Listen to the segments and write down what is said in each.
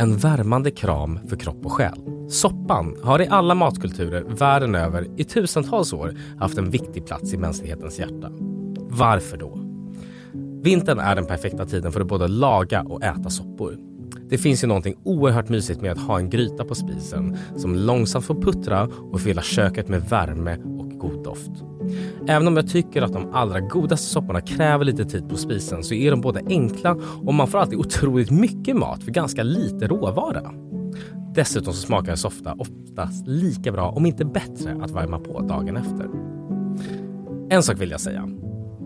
En värmande kram för kropp och själ. Soppan har i alla matkulturer världen över i tusentals år haft en viktig plats i mänsklighetens hjärta. Varför då? Vintern är den perfekta tiden för att både laga och äta soppor. Det finns ju någonting oerhört mysigt med att ha en gryta på spisen som långsamt får puttra och fylla köket med värme god doft. Även om jag tycker att de allra godaste sopporna kräver lite tid på spisen så är de både enkla och man får alltid otroligt mycket mat för ganska lite råvara. Dessutom så smakar en softa oftast lika bra, om inte bättre, att värma på dagen efter. En sak vill jag säga.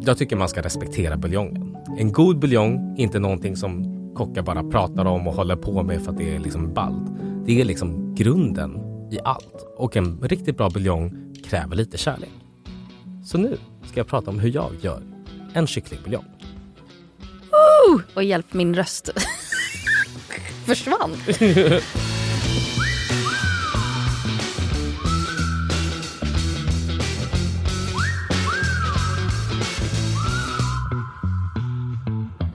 Jag tycker man ska respektera buljongen. En god buljong är inte någonting som kockar bara pratar om och håller på med för att det är liksom ballt. Det är liksom grunden i allt. Och en riktigt bra buljong kräver lite kärlek. Så nu ska jag prata om hur jag gör en kycklingbuljong. Uh, och hjälp, min röst försvann.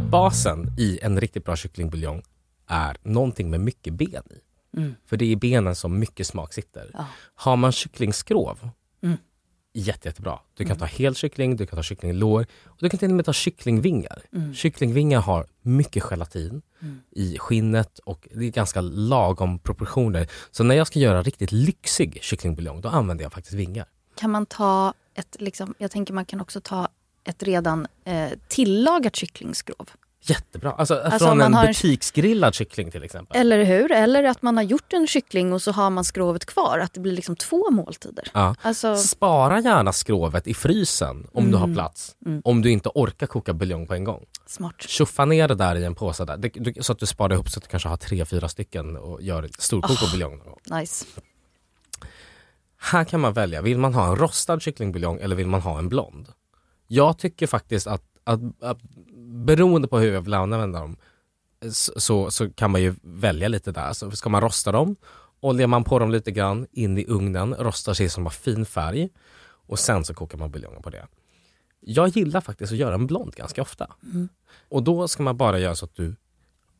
Basen i en riktigt bra kycklingbuljong är någonting med mycket ben i. Mm. För det är i benen som mycket smak sitter. Ja. Har man kycklingskrov. Jätte, jättebra. Du kan ta hel kyckling, du kan ta kycklinglår och du kan till och med ta kycklingvingar. Mm. Kycklingvingar har mycket gelatin Mm. i skinnet och det är ganska lagom proportioner. Så när jag ska göra riktigt lyxig kycklingbuljong, då använder jag faktiskt vingar. Kan man ta ett, liksom, jag tänker man kan också ta ett redan eh, tillagat kycklingskrov. Jättebra. Alltså, Alltså, från en har en- butiksgrillad kyckling till exempel. Eller hur? Eller att man har gjort en kyckling och så har man skrovet kvar. Att det blir liksom två måltider. Ja. Alltså, Spara gärna skrovet i frysen om du har Mm. plats. Mm. Om du inte orkar koka buljong på en gång. smart. Tjuffa ner det där i en påse där. Det, du, så att du sparar ihop så att du kanske har tre, fyra stycken och gör storkok och buljong. någon gång. Nice. Här kan man välja, vill man ha en rostad kycklingbuljong eller vill man ha en blond? Jag tycker faktiskt att, att, att beroende på hur jag vill använda dem så, så, kan man ju välja lite där. Så ska man rosta dem, oljar man på dem lite grann in i ugnen, rostar sig som har fin färg och sen så kokar man buljongen på det. Jag gillar faktiskt att göra en blond ganska ofta. Mm. Och då ska man bara göra så att du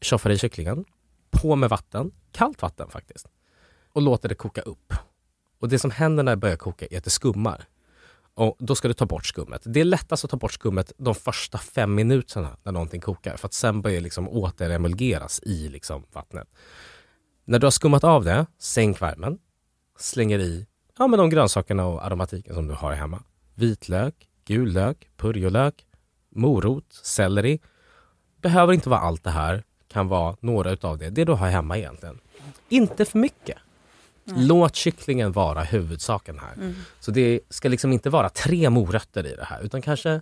tjoffar i kycklingen, på med vatten, kallt vatten faktiskt, och låter det koka upp. Och det som händer när det börjar koka är att det skummar. Och då ska du ta bort skummet. Det är lättast att ta bort skummet de första fem minuterna när någonting kokar. För att sen börjar det liksom återemulgeras i liksom vattnet. När du har skummat av det, sänk värmen. Slänger i ja, men de grönsakerna och aromatiken som du har hemma. Vitlök, gul lök, purjolök, morot, selleri. Behöver inte vara allt det här. Kan vara några utav det. Det du har hemma egentligen. Inte för mycket. Låt kycklingen vara huvudsaken här. Mm. Så det ska liksom inte vara tre morötter i det här utan kanske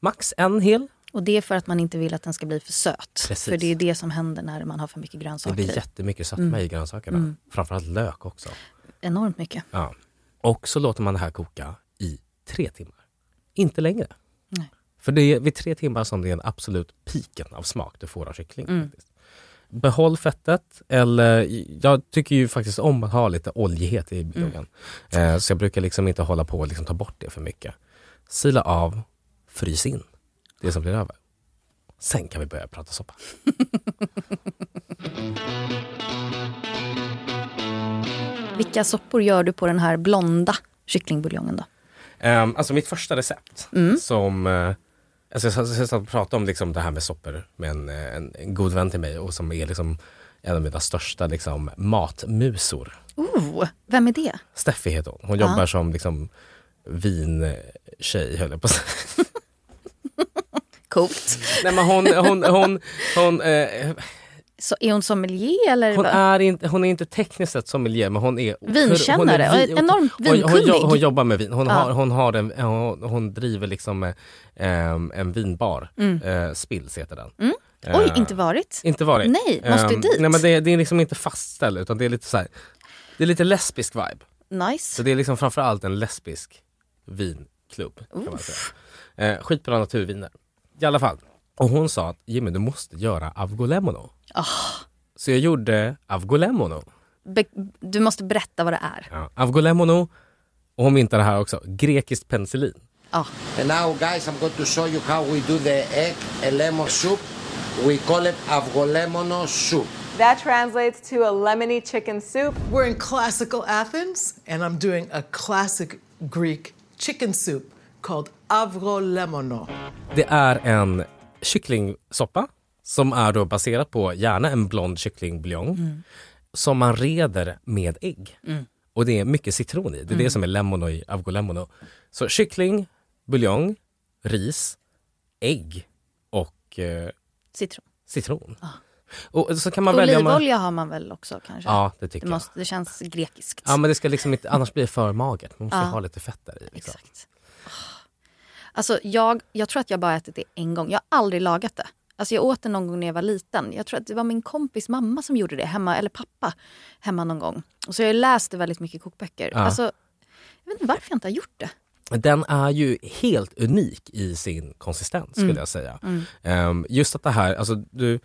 max en hel. Och det är för att man inte vill att den ska bli för söt. Precis. För det är det som händer när man har för mycket Det grönsaker blir i. jättemycket sötma Mm. i grönsakerna. Mm. Framförallt lök också. Enormt mycket. Ja. Och så låter man det här koka i tre timmar. Inte längre. Nej. För det är vid tre timmar som det är en absolut piken av smak du får av kyckling. Mm. Faktiskt. Behåll fettet, eller jag tycker ju faktiskt om att ha lite oljighet i buljongen. Eh, så jag brukar liksom inte hålla på och liksom ta bort det för mycket. Sila av, frys in det som blir över. Sen kan vi börja prata soppa. Vilka soppor gör du på den här blonda kycklingbuljongen då? Um, alltså mitt första recept Mm. som eh, Alltså jag jag satt och pratade om liksom det här med soppor med en, eh, en, en god vän till mig och som är liksom en av mina största liksom, matmusor. Oh, vem är det? Steffi heter hon. Hon jobbar som liksom, vintjej höll jag på att säga. Coolt. Nej men hon, hon, hon, hon, eh, Så är hon sommelier eller? hon, är inte, hon är inte tekniskt sett sommelier men hon är Vinkännare hon är och enormt hon, hon, hon, vinkunnig. hon jobbar med vin. Hon, Ja. har, hon, har en, hon, driver liksom eh, en vinbar. Eh, Spills heter den. Mm. Oj, Eh, inte varit? Inte varit. Nej, måste dit. Nej men det, det är liksom inte fastställt utan det är lite så här, Det är lite lesbisk vibe. Så Nice. det är liksom framförallt en lesbisk vinklubb. Kan man säga. Eh, skitbra naturviner. I alla fall. Och hon sa att Jimmy du måste göra avgolemono. Ah. Så jag gjorde avgolemono. Be- du måste berätta vad det är. Ja. Avgolemono, och hon myntar det här också, grekiskt penicillin. Ja. And now guys, I'm going to show you how we do the egg and lemon soup. We call it avgolemono soup. That translates to a lemony chicken soup. We're in classical Athens, and I'm doing a classic Greek chicken soup called avrolemono. Det är en kycklingsoppa som är då baserad på gärna en blond kycklingbuljong som man reder med ägg. Och det är mycket citron i. Det är det som är lemono i avgolemono. Så kyckling, buljong, ris, ägg och eh, Citron. citron. Och så kan man välja... om man- Olivolja har man väl också kanske? Ja, det tycker det, jag. måste, det känns grekiskt. Ja men det ska liksom inte, annars blir det för magert. Man måste Ja. ha lite fett där i. Liksom. Exakt. Alltså jag, jag tror att jag bara ätit det en gång. Jag har aldrig lagat det. Alltså jag åt det någon gång när jag var liten. Jag tror att det var min kompis mamma som gjorde det hemma, eller pappa hemma någon gång. Och så jag läste väldigt mycket kokböcker. Ja. Alltså, jag vet inte varför jag inte har gjort det. Den är ju helt unik i sin konsistens skulle jag säga. Ehm, just att det här, alltså du,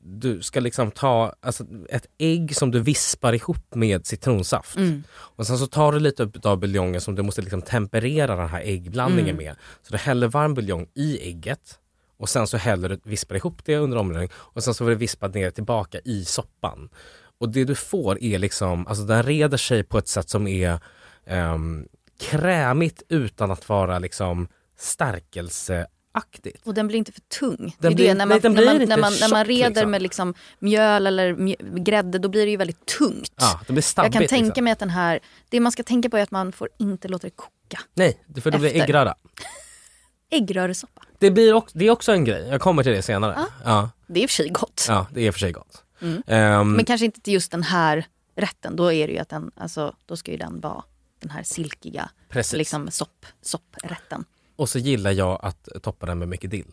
du ska liksom ta alltså, ett ägg som du vispar ihop med citronsaft. Och sen så tar du lite av buljongen som du måste liksom temperera den här äggblandningen med. Så du häller varm buljong i ägget och sen så häller du, vispar ihop det under omrörning och sen så får du vispa ner tillbaka i soppan. Och det du får är liksom, alltså den reder sig på ett sätt som är ehm, krämigt utan att vara liksom stärkelseaktigt. Och den blir inte för tung. Den det blir- det, när, man, när, man, inte när, man, när man tjock, reder liksom. med liksom mjöl eller mjö- grädde då blir det ju väldigt tungt. Ja, det blir jag stabbigt. kan tänka liksom. mig att den här, det man ska tänka på är att man får inte låta det koka. Nej, för det blir Efter. äggröra. Äggröresoppa, Det, blir också, det är också en grej, jag kommer till det senare. Ja, det är i och för sig gott. ja det är i och för sig gott. Mm. Ehm, Men kanske inte till just den här rätten. Då är det ju att den, alltså, då ska ju den vara den här silkiga Precis. liksom sopp, sopprätten. Och så gillar jag att toppa den med mycket dill.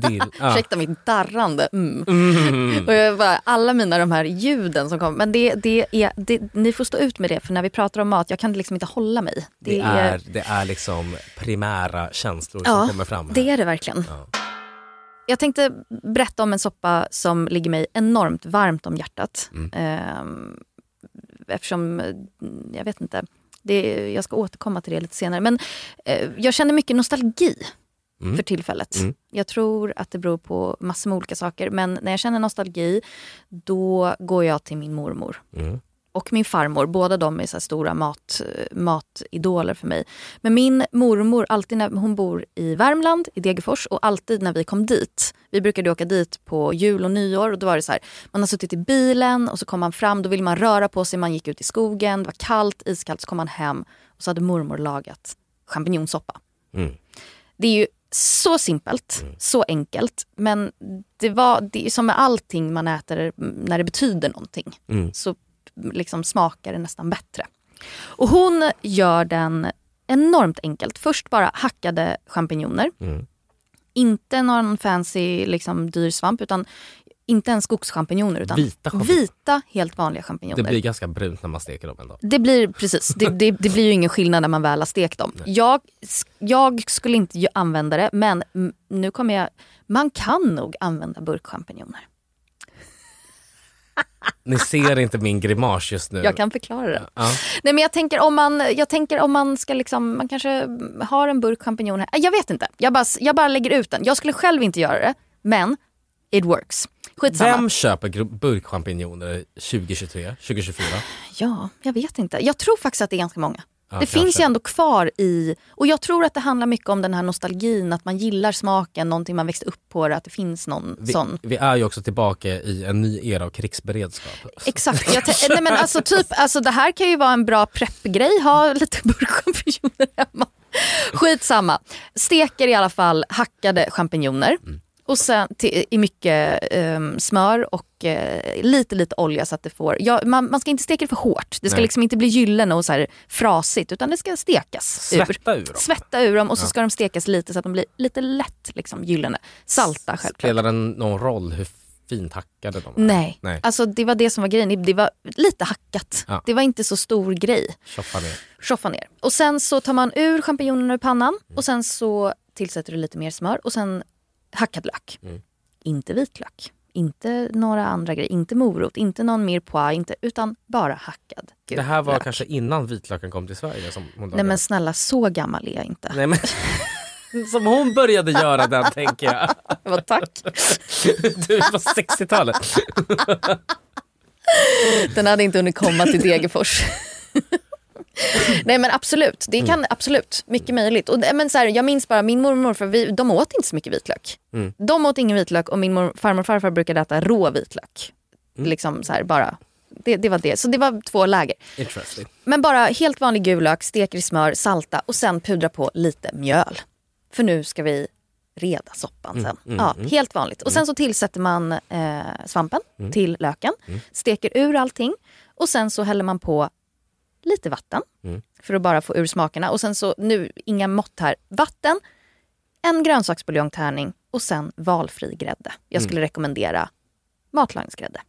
Dill, ja. Ursäkta mitt darrande. Mm. Och jag bara, alla mina de här ljuden som kommer. Men det, det är, det, ni får stå ut med det för när vi pratar om mat, jag kan liksom inte hålla mig. Det är, det är liksom primära känslor som ja, kommer fram. här. det är det verkligen. Ja. Jag tänkte berätta om en soppa som ligger mig enormt varmt om hjärtat. Mm. Ehm, eftersom, jag vet inte, det, jag ska återkomma till det lite senare. Men eh, jag känner mycket nostalgi Mm. för tillfället. Mm. Jag tror att det beror på massor med olika saker. Men när jag känner nostalgi, då går jag till min mormor. Mm. Och min farmor, båda de är så stora mat, matidoler för mig. Men min mormor, alltid när hon bor i Värmland, i Degerfors och alltid när vi kom dit. Vi brukade åka dit på jul och nyår och då var det så här, man har suttit i bilen och så kom man fram, då ville man röra på sig, man gick ut i skogen, det var kallt, iskallt, så kom man hem och så hade mormor lagat champinjonsoppa. Mm. Det är ju så simpelt, så enkelt. Men det, var, det är som med allting man äter när det betyder någonting. Mm. Så liksom smakar det nästan bättre. Och hon gör den enormt enkelt. Först bara hackade champinjoner. Mm. Inte någon fancy liksom, dyr svamp utan inte ens skogschampinjoner utan Vita vita helt vanliga champinjoner. Det blir ganska brunt när man steker dem ändå. Det blir precis, det, det, det blir ju ingen skillnad när man väl har stekt dem. Jag, jag skulle inte använda det men nu kommer jag, man kan nog använda burkchampinjoner. Ni ser inte min grimas just nu. Jag kan förklara det. Ja. Nej men jag tänker om man, jag tänker om man ska liksom, man kanske har en burk champinjoner. Jag vet inte, jag bara, jag bara lägger ut den. Jag skulle själv inte göra det, men it works. Skitsamma. Vem köper burkchampinjoner 2023, 2024? Ja, jag vet inte. Jag tror faktiskt att det är ganska många. det kanske. finns ju ändå kvar i, och jag tror att det handlar mycket om den här nostalgin, att man gillar smaken, någonting man växte upp på, att det finns någon Vi, sån. vi är ju också tillbaka i en ny era av krigsberedskap. Exakt. Jag nej men alltså, typ, alltså, det här kan ju vara en bra preppgrej, ha lite burkchampinjoner hemma. Skitsamma. Steker i alla fall hackade champinjoner. Och sen till, i mycket ehm, smör och eh, lite lite olja så att det får, ja, man, man ska inte steka det för hårt. Det ska Nej. liksom inte bli gyllene och så här frasigt utan det ska stekas ur. Svetta ur dem. Svetta ur dem och så ska de stekas lite så att de blir lite lätt liksom, gyllene. Salta självklart. Spelar det någon roll hur fint hackade de är? Nej. Nej. alltså det var det som var grejen. Det var lite hackat. Ja. Det var inte så stor grej. Tjoffa ner. Tjoffa ner. Och sen så tar man ur champinjonerna ur pannan och sen så tillsätter du lite mer smör och sen hackad lök. Inte vitlök. Inte några andra grejer. Inte morot, inte någon mirepoix, inte, utan bara hackad gul Det här var lök. kanske innan vitlöken kom till Sverige som hon Nej men snälla, så gammal är jag inte. Nej, men... Som hon började göra den tänker jag. Vad tack. Du på 60-talet. Den hade inte hunnit komma till Degerfors. Nej men absolut, det kan absolut, mycket möjligt. Och, det- men så här, jag minns bara min mormor och morfar, vi, de åt inte så mycket vitlök. De åt ingen vitlök och min mor, farmor och farfar brukade äta rå vitlök. Liksom så här, bara. Det, det var det, så det var två läger. Men bara helt vanlig gul lök, steker i smör, salta och sen pudra på lite mjöl. För nu ska vi reda soppan sen. ja, Helt vanligt. Och sen så tillsätter man eh, svampen till löken, steker ur allting och sen så häller man på lite vatten för att bara få ur smakerna. Och sen så, nu inga mått här, vatten, en grönsaksbuljongtärning och sen valfri grädde. Jag skulle rekommendera matlagningsgrädde.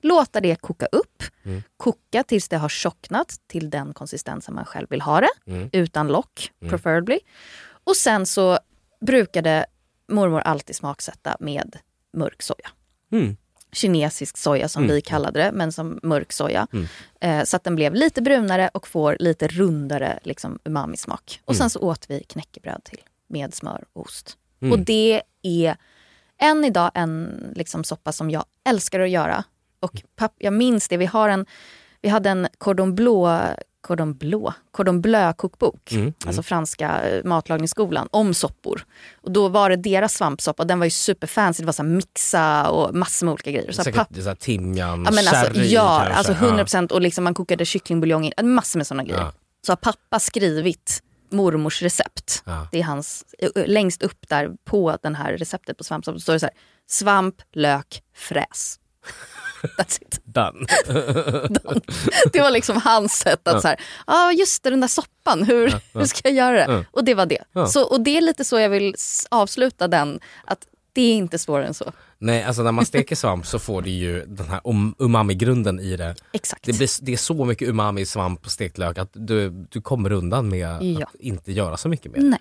Låta det koka upp. Koka tills det har tjocknat till den konsistensen man själv vill ha det. Utan lock, preferably. Och sen så brukade mormor alltid smaksätta med mörk soja. Mm. Kinesisk soja som vi kallade det, men som mörk soja. Eh, så att den blev lite brunare och får lite rundare liksom, umami-smak. Och sen så åt vi knäckebröd till med smör och ost. Och det är än idag en liksom, soppa som jag älskar att göra. Och papp, jag minns det, vi, har en, vi hade en cordon bleu Cordon bleu, cordon bleu kokbok, alltså franska eh, matlagningsskolan, om soppor. Och då var det deras svampsoppa, den var ju superfancy, det var så mixa och massor med olika grejer. Så Säkert papp- så timjan, Ja, men alltså, sherry ja, kanske. alltså 100 procent. Och liksom man kokade kycklingbuljong i, massor med sådana grejer. Ja. Så har pappa skrivit mormors recept. Ja. Det är hans, ö- ö- längst upp där på den här receptet på svampsoppa står det så här, svamp, lök, fräs. That's it. Done. Det var liksom hans sätt att så här, ah, just det den där soppan, hur, hur ska jag göra det? Och det var det. Så, och det är lite så jag vill avsluta den, att det är inte svårare än så. Nej, alltså när man steker svamp så får du ju den här um- umami-grunden i det. Exakt. Det, blir, det är så mycket umami i svamp och stekt lök att du, du kommer undan med Ja. Att inte göra så mycket mer. Nej.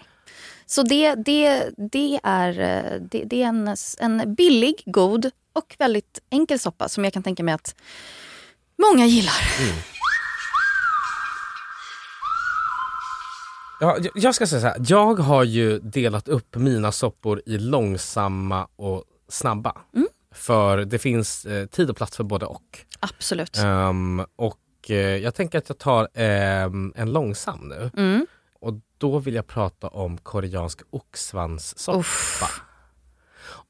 Så det, det, det är, eh, det, det är en, en billig, god och väldigt enkel soppa som jag kan tänka mig att många gillar. Ja, jag- ska säga så här, jag har ju delat upp mina soppor i långsamma och snabba. Mm. För det finns eh, tid och plats för både och. Absolut. Ehm, och eh, jag tänker att jag tar ehm, en långsam nu. Mm. Och då vill jag prata om koreansk oxsvanssoppa. Uff.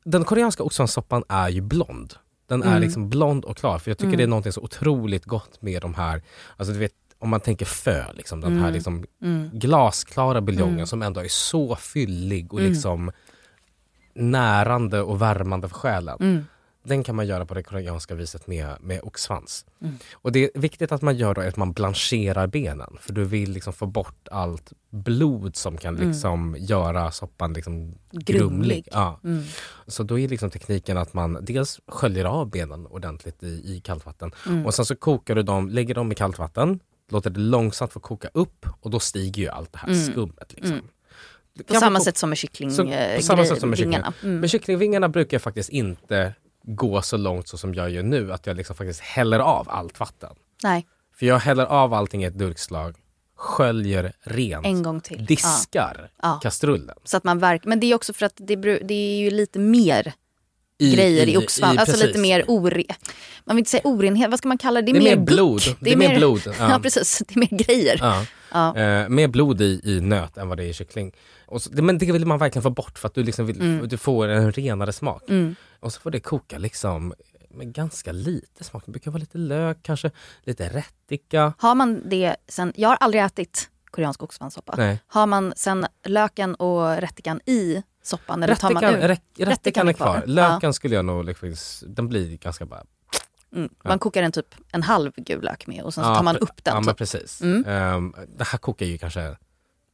Den koreanska oxsvanssoppan är ju blond. Den Mm. är liksom blond och klar. För jag tycker det är någonting så otroligt gott med de här, alltså du vet om man tänker fö, liksom, den Mm. här liksom glasklara buljongen som ändå är så fyllig och Mm. liksom närande och värmande för själen. Mm. Den kan man göra på det koreanska viset med, med oxsvans. Mm. Och det är viktigt att man gör då att man blancherar benen. För du vill liksom få bort allt blod som kan liksom göra soppan liksom grumlig. Mm. Grumlig. Ja. Mm. Så då är liksom tekniken att man dels sköljer av benen ordentligt i, i kallt vatten. Mm. Och sen så kokar du dem, lägger dem i kallt vatten, låter det långsamt få koka upp och då stiger ju allt det här skummet. Liksom. Mm. På samma sätt som med kyckling, så, eh, på samma sätt som med kycklingen. Mm. Men kycklingvingarna brukar jag faktiskt inte gå så långt så som jag gör nu, att jag liksom faktiskt häller av allt vatten. Nej, För jag häller av allting i ett durkslag, sköljer rent, en gång till. Diskar Ja. kastrullen. Så att man verk... Men det är också för att det, det är ju lite mer I- grejer i, i- oxsvamp. i- alltså precis. lite mer ore... Man vill inte säga orenhet, vad ska man kalla det? Det är, Det är mer, blod. guck. Det är mer blod, Ja. ja. precis, det är mer grejer. Ja. Ja. Eh, mer blod i, i nöt än vad det är i kyckling. Så, men det vill man verkligen få bort för att du, liksom vill, Mm. du får en renare smak. Och så får det koka liksom med ganska lite smak. Det brukar vara lite lök, kanske lite rättika. Har man det sen, jag har aldrig ätit koreansk oxsvanssoppa. Nej. Har man sen löken och rättikan i soppan? Eller tar man Rättikan, ur? rätt, rättikan är kvar. Ja. Löken skulle jag nog, liksom, den blir ganska bara... Mm. Man kokar en typ en halv gul lök med och sen så Ja, tar man pre- upp den. Ja typ. precis. Mm. Ehm, det här kokar ju kanske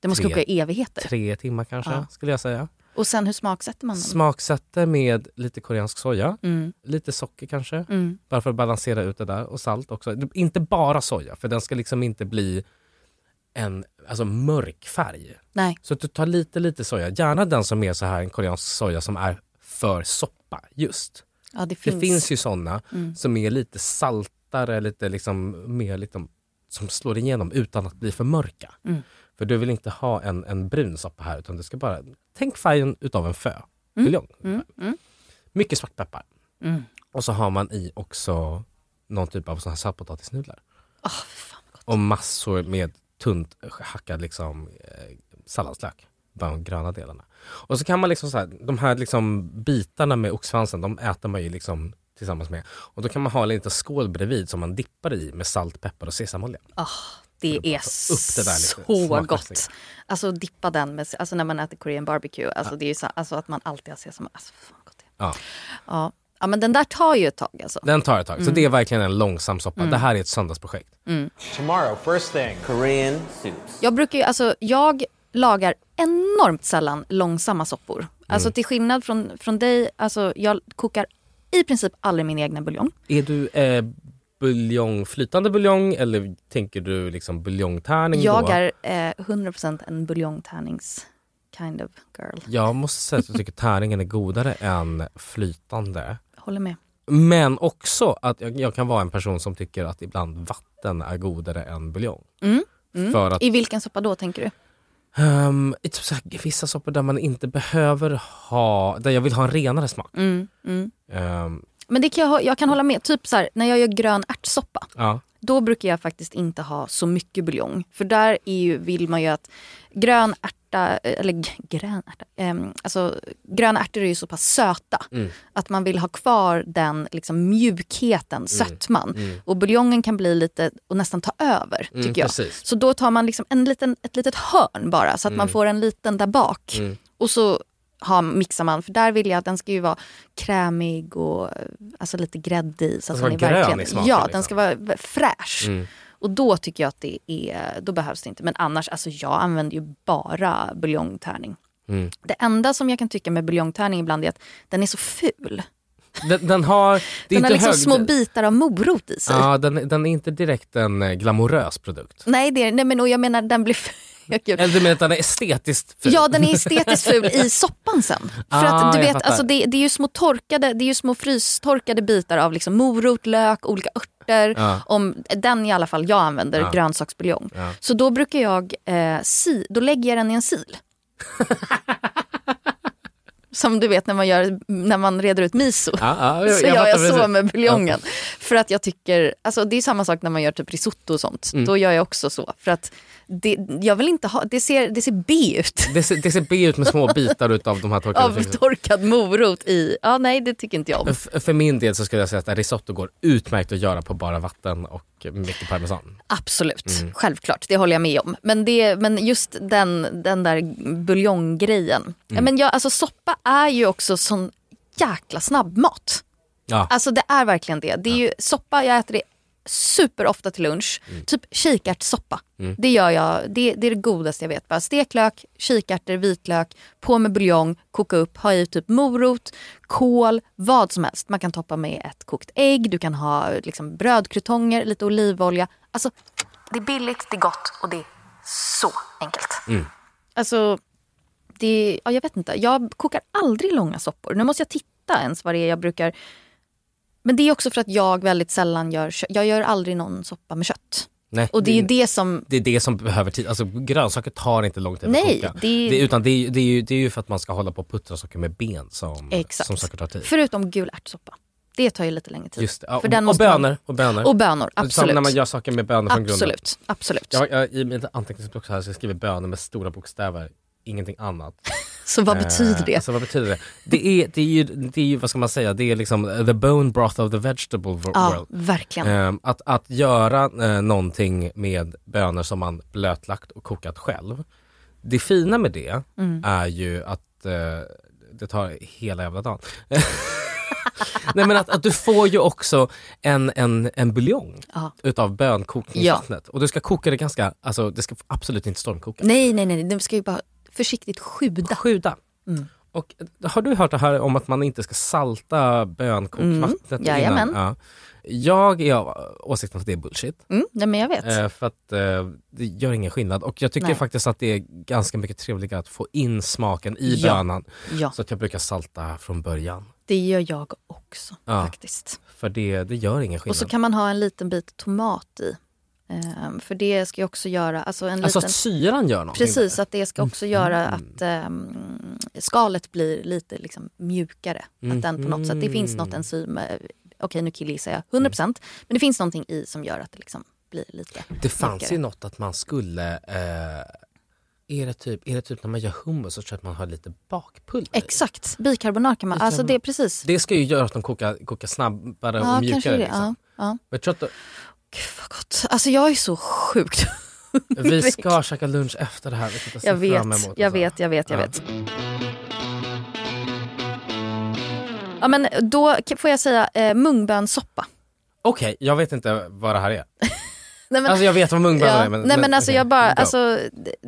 det måste tre- koka i evigheter. tre timmar kanske, Ja. skulle jag säga. Och sen hur smaksätter man den? Smaksätter med lite koreansk soja, Mm. lite socker kanske. Mm. Bara för att balansera ut det där och salt också. Inte bara soja för den ska liksom inte bli en alltså, mörk färg. Nej. Så att du tar lite lite soja, gärna den som är så här en koreansk soja som är för soppa just. Ja, det Det finns. finns ju såna Mm. som är lite saltare, lite liksom mer liksom, som slår igenom utan att bli för mörka. Mm. För du vill inte ha en, en brun soppa här utan du ska bara, tänk färgen utav en fö. Buljong. Mm. Mm. Mycket svartpeppar. Mm. Och så har man i också någon typ av såna här sötpotatisnudlar. Åh, fan vad gott. Och massor med tunt hackad liksom, eh, salladslök. Bara de gröna delarna. Och så kan man liksom så här, de här liksom bitarna med oxsvansen, de äter man ju liksom tillsammans med. Och då kan man ha en liten skål bredvid som man dippar i med salt, peppar och sesamolja. Ah, det är det där så smakmässiga. gott. Alltså dippa den med, alltså när man äter korean barbecue, alltså det är ju så, alltså att man alltid har sesam. Alltså, fan gott det är. Ja. Ja. ja men den där tar ju ett tag alltså. Den tar ett tag. Mm. Så det är verkligen en långsam soppa. Det här är ett söndagsprojekt. Tomorrow, first thing, Korean soups. Jag brukar ju, alltså jag lagar enormt sällan långsamma soppor. Alltså Mm. till skillnad från, från dig, alltså jag kokar i princip aldrig min egna buljong. Är du eh, buljong, flytande buljong eller tänker du liksom buljongtärning Jag då? är eh, 100% en buljongtärnings kind of girl. Jag måste säga att jag tycker tärningen är godare än flytande. Håller med. Men också att jag, jag kan vara en person som tycker att ibland vatten är godare än buljong. Mm. Mm. För att I vilken soppa då tänker du? i typ så här, vissa soppor där man inte behöver ha, där jag vill ha en renare smak. Mm. Mm. Men det kan jag, jag kan hålla med. Typ så här, när jag gör grön ärtsoppa. ja. Då brukar jag faktiskt inte ha så mycket buljong. För där är ju, vill man ju att grön ärta, eller g- grön ärta, ehm, alltså gröna ärtor är ju så pass söta. Mm. Att man vill ha kvar den liksom, mjukheten, sötman. Mm. Och buljongen kan bli lite, och nästan ta över tycker Mm, jag. precis. Så då tar man liksom en liten, ett litet hörn bara så att man får en liten där bak. Mm. Och så har, mixar man, för där vill jag att den ska ju vara krämig och eh, alltså lite gräddig. Så Den att ska är vara grön verkligen, i smaken, Ja, liksom. den ska vara fräsch. Mm. Och då tycker jag att det är, då behövs det inte. Men annars, alltså jag använder ju bara buljongtärning. Mm. Det enda som jag kan tycka med buljongtärning ibland är att den är så ful. Den, den har, det är Den har liksom hög, små bitar av morot i sig. Ja, den, den är inte direkt en eh, glamorös produkt. Nej, det nej men och jag menar den blir. Eller du menar att den är estetiskt ful? Ja, den är estetiskt ful i soppan sen. För Ah, att du vet, alltså det, det är ju små torkade, det är ju små frystorkade bitar av liksom morot, lök, olika örter. Ja. Om, den i alla fall jag använder, Ja. grönsaksbuljong. Ja. Så då brukar jag, eh, si, då lägger jag den i en sil. Som du vet när man, gör, när man reder ut miso. Ja, ja, jag- så jag gör jag så med buljongen. För att jag tycker, alltså det är samma sak när man gör typ risotto och sånt. Mm. Då gör jag också så. För att det, jag vill inte ha, det ser, det ser B ut. Det ser, det ser B ut med små bitar utav de här torkade Av torkad morot i. Ja nej det tycker inte jag om. F- För min del så skulle jag säga att risotto går utmärkt att göra på bara vatten och mycket parmesan. Absolut, Mm. självklart. Det håller jag med om. Men, det, men just den, den där buljonggrejen. Mm. men jag, alltså, soppa är ju också sån jäkla snabbmat. Ja. Alltså det är verkligen det. det är ju, soppa, jag äter det super ofta till lunch. Mm. Typ kikärtssoppa. Det gör jag, det, det är det godaste jag vet. Bara steklök, kikärtor, vitlök, på med buljong, koka upp, ha i typ morot, kål, vad som helst. Man kan toppa med ett kokt ägg, du kan ha liksom brödkrutonger, lite olivolja. Alltså, det är billigt, det är gott och det är så enkelt. Alltså, det, ja, jag vet inte. Jag kokar aldrig långa soppor. Nu måste jag titta ens vad det är jag brukar... Men det är också för att jag väldigt sällan gör Jag gör aldrig någon soppa med kött. Nej, Och det är ju det som, det är det som behöver tid. Alltså grönsaker tar inte lång tid Nej, att koka. det är- Det, utan det är, det, är ju, det är ju för att man ska hålla på och puttra saker med ben som, exakt. som saker tar tid. Förutom gul ärtsoppa. Det tar ju lite längre tid. Just det. Ja, och, den och måste man- bönor. Och bönor. Och bönor, Som absolut. när man gör saker med bönor från grunden. Absolut, absolut. Jag, jag, I mitt anteckningsblock så här så jag skriver bönor med stora bokstäver, ingenting annat. Så vad Eh, betyder det? Alltså, vad betyder det? Det är, det, är ju, det är ju, vad ska man säga, det är liksom the bone broth of the vegetable wo- Ja, world. verkligen. Eh, att, att göra eh, någonting med bönor som man blötlagt och kokat själv. Det fina med det Mm. är ju att eh, det tar hela jävla dagen. Nej men att, att du får ju också en, en, en buljong Ja. utav bönkokningsvattnet. Och du ska koka det ganska, alltså det ska absolut inte stormkoka. Nej, nej, nej, de ska ju bara försiktigt sjuda. Sjuda. Mm. Och eh, har du hört det här om att man inte ska salta bönkokvattnet Mm, jajamän. innan? Ja. Jag är av åsikten att det är bullshit. Mm, nej, men jag vet. Eh, för att eh, det gör ingen skillnad. Och jag tycker Nej. faktiskt att det är ganska mycket trevligare att få in smaken i Ja. bönan. Ja. Så att jag brukar salta från början. Det gör jag också Ja. faktiskt. För det, det gör ingen Och skillnad. så kan man ha en liten bit tomat i. Ehm, för det ska ju också göra, alltså en alltså liten... att syran gör någonting. Precis, att det ska också göra att ehm, skalet blir lite liksom, mjukare. Att den på något sätt, det finns något enzym, eh, okej nu killgissar jag 100% men det finns någonting i som gör att det liksom blir lite Det fanns mjukare. ju något att man skulle... Eh, är, det typ, är det typ när man gör hummus så tror jag att man har lite bakpulver? Exakt, bikarbonat kan man, alltså det är precis. Det ska ju göra att de kokar, kokar snabbare Ja, och mjukare. det. Liksom. Ja, ja. Men jag tror att Gud vad gott. Alltså jag är så sjukt vi ska käka lunch efter det här. vilket ser Jag vet, emot, jag alltså. vet, jag vet, jag Ja. vet. Ja men då får jag säga eh, mungbönssoppa. Okej, jag vet inte vad det här är. Nej, men, Alltså jag vet vad mungbönor ja, är men... nej men alltså okej, jag bara, alltså,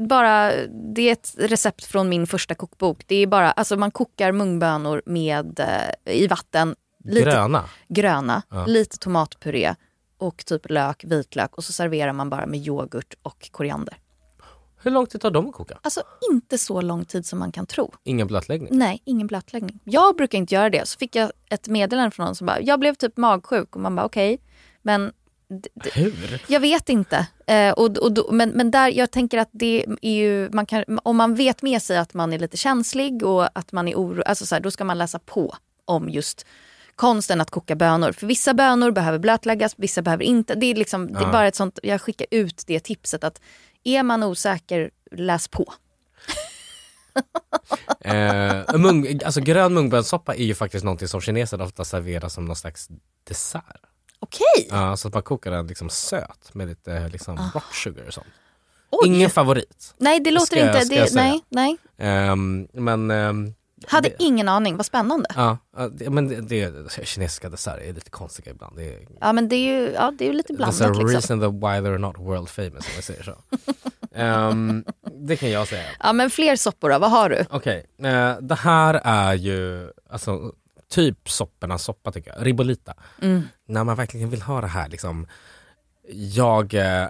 bara, det är ett recept från min första kokbok. Det är bara, alltså man kokar mungbönor med, eh, i vatten, lite Gröna? gröna, Ja. lite tomatpuré och typ lök, vitlök och så serverar man bara med yoghurt och koriander. Hur lång tid tar de att koka? Alltså inte så lång tid som man kan tro. Ingen blötläggning? Nej, ingen blötläggning. Jag brukar inte göra det. Så fick jag ett meddelande från någon som bara, jag blev typ magsjuk och man bara okej, men d- d- Hur? jag vet inte. Eh, och, och, då- men, men där, jag tänker att det är ju, man kan, om man vet med sig att man är lite känslig och att man är orolig, alltså så här, då ska man läsa på om just konsten att koka bönor. För vissa bönor behöver blötläggas, vissa behöver inte. Det är, liksom, det är bara ett sånt, jag skickar ut det tipset att är man osäker, läs på. Eh, mung, alltså grön mungbönssoppa är ju faktiskt någonting som kineser ofta serverar som någon slags dessert. Okej, Ja, så att man kokar den liksom söt med lite liksom Ah. rock sugar och sånt. Oj. Ingen favorit. nej det låter ska inte, ska det, nej, nej. Ehm, men ehm, Hade det, ingen aning, vad spännande. ja, men det, det, kinesiska desserter är lite konstiga ibland. Det är, Ja men det är ju, ja, det är lite There's a blandat liksom. reason the why they're not world famous om jag säger så. Ehm, det kan jag säga. Ja men fler soppor då, vad har du? Okej, eh, det här är ju alltså, typ soppornas soppa tycker jag, ribolita. Mm. När man verkligen vill ha det här liksom, jag, eh,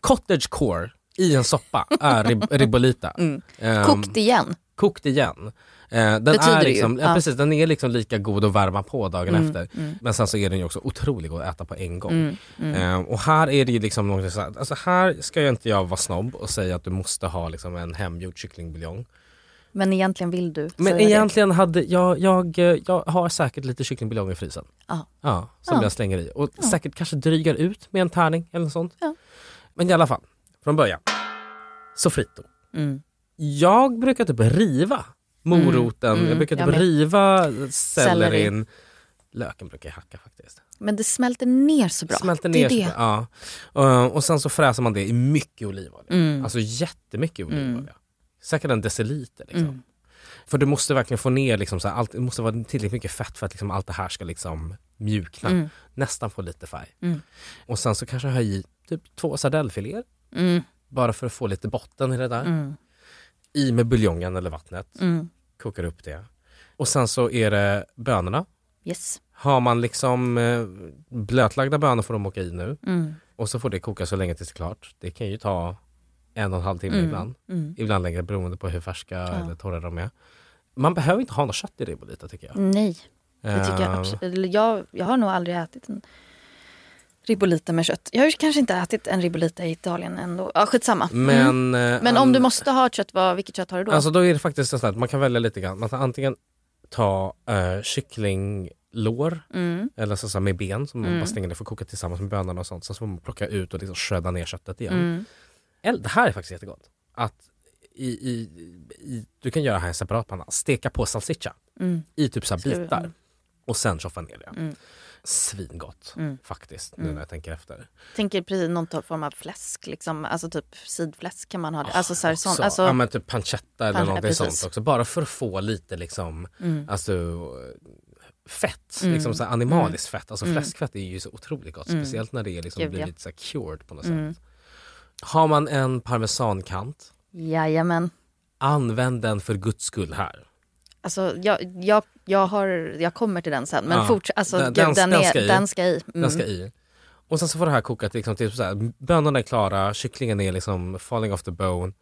cottage core i en soppa är rib, ribolita. Mm. Ehm, Kokt igen. Kokt igen. Eh, den Betyder är det ju. liksom, ja. Ja. precis, den är liksom lika god att värma på dagen Mm, efter. mm. Men sen så är den ju också otrolig att äta på en gång. Mm, mm. Eh, och här är det ju liksom något så här, alltså här ska ju inte jag vara snobb och säga att du måste ha liksom en hemgjord kycklingbuljong. Men egentligen vill du Men säga det. egentligen hade jag, jag, eh, jag har säkert lite kycklingbuljong i frysen. Ja. Ja, som Ja. jag slänger i. Och Ja. säkert kanske drygar ut med en tärning eller något sånt. Ja. Men i alla fall, från början. Sofrito. Mm. Jag brukar typ riva moroten, Mm, jag brukar jag typ med. riva Selleri. sellerin. Löken brukar jag hacka faktiskt. Men det smälter ner så bra. Smälter det är ner det. bra, ja. Uh, och sen så fräser man det i mycket olivolja. Mm. Alltså jättemycket olivolja. Mm. Säkert en deciliter. Liksom. Mm. För du måste verkligen få ner, liksom, så här, allt, det måste vara tillräckligt mycket fett för att liksom, allt det här ska liksom, mjukna. Mm. Nästan få lite färg. Mm. Och sen så kanske jag har i typ två sardellfiléer. Mm. Bara för att få lite botten i det där. I med buljongen eller vattnet. Mm. Kokar upp det. Och sen så är det bönorna. Yes. Har man liksom eh, blötlagda bönor får de åka i nu. Mm. Och så får det koka så länge tills det är klart. Det kan ju ta en och en halv timme Mm. ibland. Mm. Ibland längre beroende på hur färska eller torra de är. Man behöver inte ha något kött i ribolita tycker jag. Nej, det tycker jag Eh, absolut. Jag, jag har nog aldrig ätit en Ribolita med kött. Jag har kanske inte ätit en ribolita i Italien ändå. Ja, skitsamma. Men, Mm. eh, Men om an- du måste ha kött, vad, vilket kött har du då? Alltså då är det faktiskt så att man kan välja lite grann. Man kan antingen ta uh, kycklinglår Mm. eller så, med ben som man Mm. bara stänger ner för att koka tillsammans med bönorna och sånt. Sen så får man plocka ut och liksom shredda ner köttet igen. Mm. Eller, det här är faktiskt jättegott. Att i, i, i, du kan göra det här i en separat panna. Steka på salsiccia Mm. i typ så bitar. mm. Och sen tjoffa ner det. Mm. Svingott Mm. faktiskt nu Mm. när jag tänker efter. Tänker precis någon typ- form av fläsk, liksom. alltså typ sidfläsk kan man ha det. Alltså, så här, sånt, Så, alltså, ja men typ pancetta eller någonting precis. sånt också. Bara för att få lite liksom, Mm. alltså fett, Mm. liksom så animaliskt fett. Alltså Mm. fläskfett är ju så otroligt gott. Mm. Speciellt när det är liksom Gud, ja. blivit så cured på något Mm. sätt. Har man en parmesankant, Jajamän. använd den för guds skull här. Alltså, jag, jag, jag, har, jag kommer till den sen. Men Ja, forts, alltså, den- gud, den- den, är, ska i. den ska i. Mm. Den ska i. Och sen så får det här koka liksom, till så här, bönorna är klara, kycklingen är liksom falling off the bone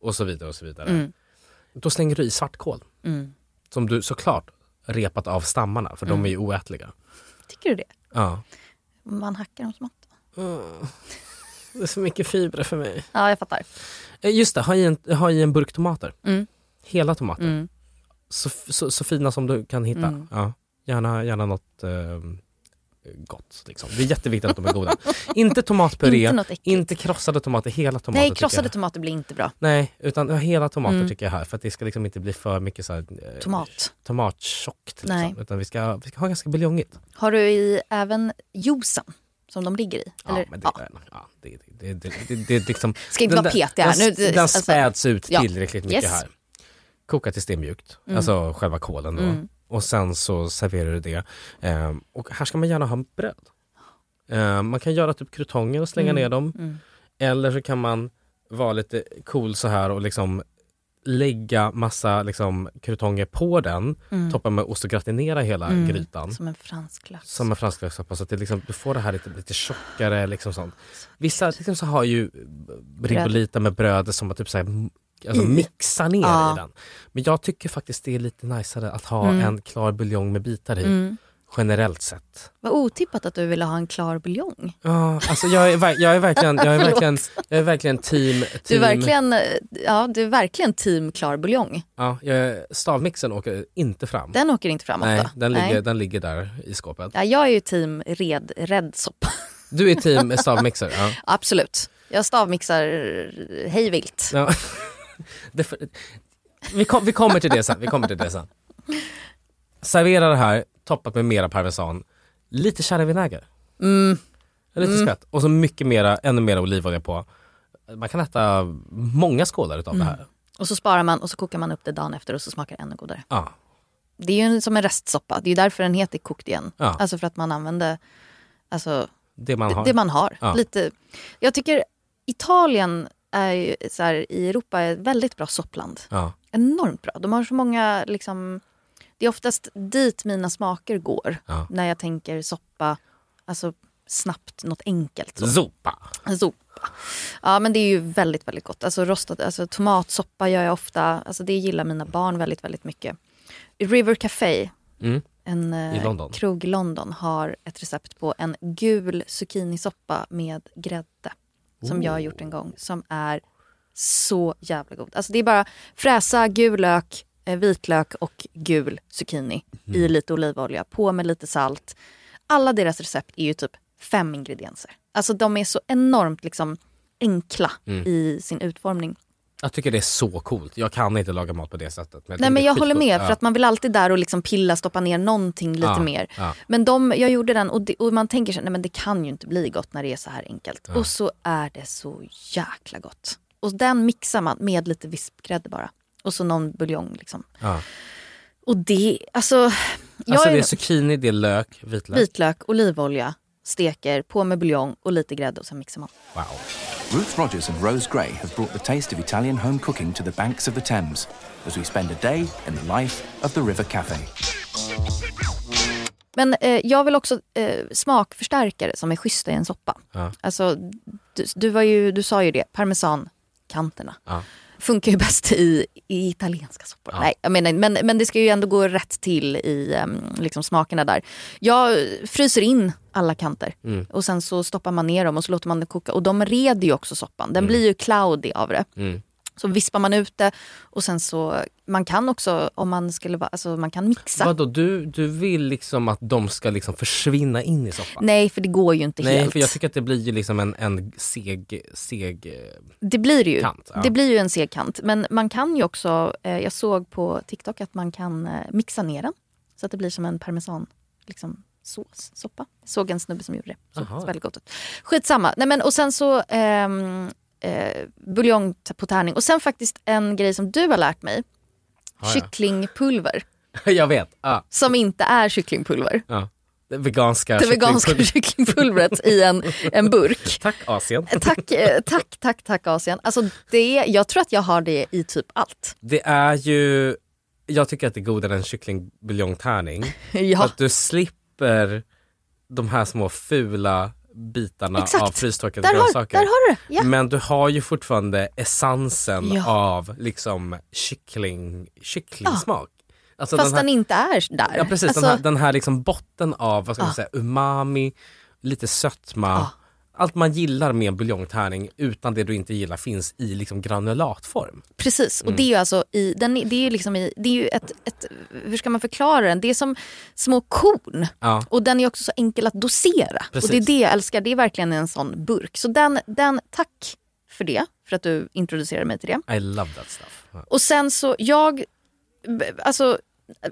och så vidare och så vidare. Mm. Då slänger du i svartkål. Mm. Som du såklart repat av stammarna för Mm. de är ju oätliga. Tycker du det? Ja. Man hackar dem smått. Det är så mycket fibrer för mig. Ja, jag fattar. Eh, Just det, ha i en, ha i en burk tomater. Mm. Hela tomater. Så, så, så fina som du kan hitta. Mm. Ja. Gärna, gärna något eh, gott. Liksom. Det är jätteviktigt att de är goda. inte tomatpuré, Inte inte krossade tomater, hela tomater. Nej, krossade tomater blir inte bra. Nej, utan ja, hela tomater Mm. tycker jag här. För att det ska liksom inte bli för mycket så här, eh, Tomat. tomattjockt. Liksom. Nej. Utan vi ska, vi ska ha ganska buljongigt. Har du i även juicen som de ligger i? Ja, Eller? men det, ja. det, det, det, det, det, det, liksom, Ska inte vara petig här. Den, den alltså- späds ut Ja. tillräckligt mycket Yes. här. Koka till stenmjukt, Mm. alltså själva kålen då. Mm. Och sen så serverar du det. Ehm, och här ska man gärna ha bröd. Ehm, man kan göra typ krutonger och slänga Mm. ner dem. Mm. Eller så kan man vara lite cool så här och liksom lägga massa liksom, krutonger på den, Mm. toppa med ost och gratinera hela Mm. grytan. Som en fransk lös. Som en fransklökssoppa så att det liksom, du får det här lite, lite tjockare. Liksom sånt. Vissa liksom, så har ju ribolita med bröd som att typ, så här, alltså, I. mixar ner Ja. i den. Men jag tycker faktiskt det är lite najsare att ha Mm. en klar buljong med bitar i. Mm. Generellt sett. Vad otippat att du ville ha en klar buljong. Ja, alltså jag är, jag är verkligen, jag är verkligen, jag är verkligen team, team Du är verkligen, ja, du är verkligen team klar buljong. Ja, jag, stavmixen åker inte fram. Den åker inte fram Nej, ofta. den ligger, den ligger där i skåpet. Ja, jag är ju team red, soppa. Du är team stavmixer? Ja. Absolut. Jag stavmixar hej vilt. Ja. Vi, kom, vi kommer till det sen. Vi kommer till det sen. Servera det här toppat med mera parmesan, lite sherryvinäger, Mm. lite Mm. skvätt och så mycket mera, ännu mer olivolja på. Man kan äta många skålar utav Mm. det här. Och så sparar man och så kokar man upp det dagen efter och så smakar det ännu godare. Ja. Det är ju som en restsoppa. Det är ju därför den heter kokt igen. Ja. Alltså för att man använder alltså, Det man har. det man har. Ja. Lite. Jag tycker Italien är ju, så här, i Europa är ett väldigt bra soppland. Ja. Enormt bra. De har så många, liksom, det är oftast dit mina smaker går. Ja. När jag tänker soppa, alltså snabbt, något enkelt. Så. Zopa. Soppa. Ja men det är ju väldigt väldigt gott. Alltså rostad, alltså tomatsoppa gör jag ofta. Alltså det gillar mina barn väldigt väldigt mycket. River Café, Mm. en eh, I London. krog i London, har ett recept på en gul zucchinisoppa med grädde. Som jag har gjort en gång. Som är så jävla god. Alltså det är bara fräsa gul lök, eh, vitlök och gul zucchini Mm. i lite olivolja. På med lite salt. Alla deras recept är ju typ fem ingredienser. Alltså de är så enormt liksom enkla Mm. i sin utformning. Jag tycker det är så coolt. Jag kan inte laga mat på det sättet. Men Nej men jag håller med för att man vill alltid där och liksom pilla, stoppa ner någonting lite Ja, mer. ja. Men de, jag gjorde den och, det, och man tänker sig, nej men det kan ju inte bli gott när det är så här enkelt. Ja. Och så är det så jäkla gott. Och den mixar man med lite vispgrädde bara. Och så någon buljong liksom. Och det, alltså. Alltså det är zucchini, det är lök, vitlök. vitlök, olivolja, steker, på med buljong och lite grädde och sen mixar man. Wow. Ruth Rogers and Rose Gray have brought the taste of Italian home cooking to the banks of the Thames as we spend a day in the life of the River Cafe. Men eh, jag vill också eh, smakförstärkare som är schyssta i en soppa. Ja. Alltså, du, du, var ju, du sa ju det, parmesankanterna. Ja. Funkar ju bäst i, i italienska soppor. Nej, jag menar, men, men det ska ju ändå gå rätt till i liksom smakerna där. Jag fryser in alla kanter Mm. och sen så stoppar man ner dem och så låter man det koka. Och de reder ju också soppan. Den blir ju cloudy av det. Mm. Så vispar man ut det och sen så, man kan också om man skulle vara, alltså man kan mixa. Vadå, du, du vill liksom att de ska liksom försvinna in i soppan? Nej för det går ju inte Nej, helt. för jag tycker att det blir ju liksom en, en seg, seg... eh, Det blir det ju. Kant, ja. Det blir ju en segkant. Men man kan ju också, eh, jag såg på TikTok att man kan eh, mixa ner den. Så att det blir som en parmesan liksom, sås, soppa. Jag såg en snubbe som gjorde det. Så väldigt gott ut. Skitsamma. Nej, men, och sen så ehm, eh, buljong på tärning. Och sen faktiskt en grej som du har lärt mig. Ja. Kycklingpulver. Jag vet. Ja, Som inte är kycklingpulver. ja. Det veganska Det veganska kycklingpulvret i en, en burk. Tack Asien. Tack, eh, tack, tack, tack Asien. Alltså det, jag tror att jag har det i typ allt. Det är ju... Jag tycker att det är godare än kycklingbuljongtärning. Ja, att du slipper de här små fula bitarna Exakt. av frystorkade där har, grönsaker. där har du. Ja. Men du har ju fortfarande essensen Ja. av liksom kyckling, kycklingsmak. Alltså Fast den, den, här, inte är där. ja, precis, Alltså, den här, den här liksom botten av vad ska man Ja. säga, umami, lite sötma. Allt man gillar med en buljongtärning utan det du inte gillar finns i liksom granulatform. Precis, Mm. och det är ju alltså i, den, det är liksom i, det är ju ett, ett, hur ska man förklara den? Det är som små korn. Ja. Och den är också så enkel att dosera. Precis. Och det är det jag älskar, det är verkligen en sån burk. Så den, den tack för det, för att du introducerade mig till det. I love that stuff. Och sen så, jag, alltså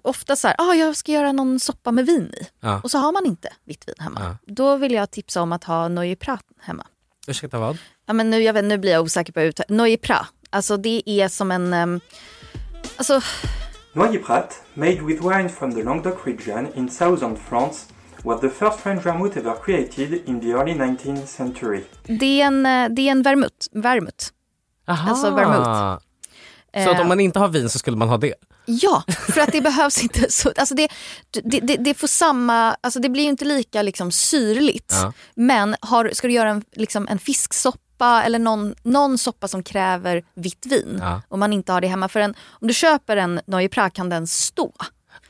ofta så här, ah, jag ska göra någon soppa med vin i. Ja. Och så har man inte vitt vin hemma. Då vill jag tipsa om att ha Noye Prat hemma. Ursäkta vad? Ja, men nu, jag vet, nu blir jag osäker på ut. Noye Prat, alltså det är som en, ehm, alltså Noyer Prat, made with wine from the Languedoc region in southern France, was the first French vermouth ever created in the early 19th century. det är en, eh, det är en vermouth. vermouth. Aha. Alltså vermouth. Så att Eh, om man inte har vin så skulle man ha det? Ja, för att det behövs inte så, alltså det, det, det, det får samma, alltså det blir inte lika liksom syrligt. Ja. Men har, ska du göra en, liksom en fisksoppa eller någon, någon soppa som kräver vitt vin Ja. och man inte har det hemma. För en, om du köper en Noye Prat kan den stå.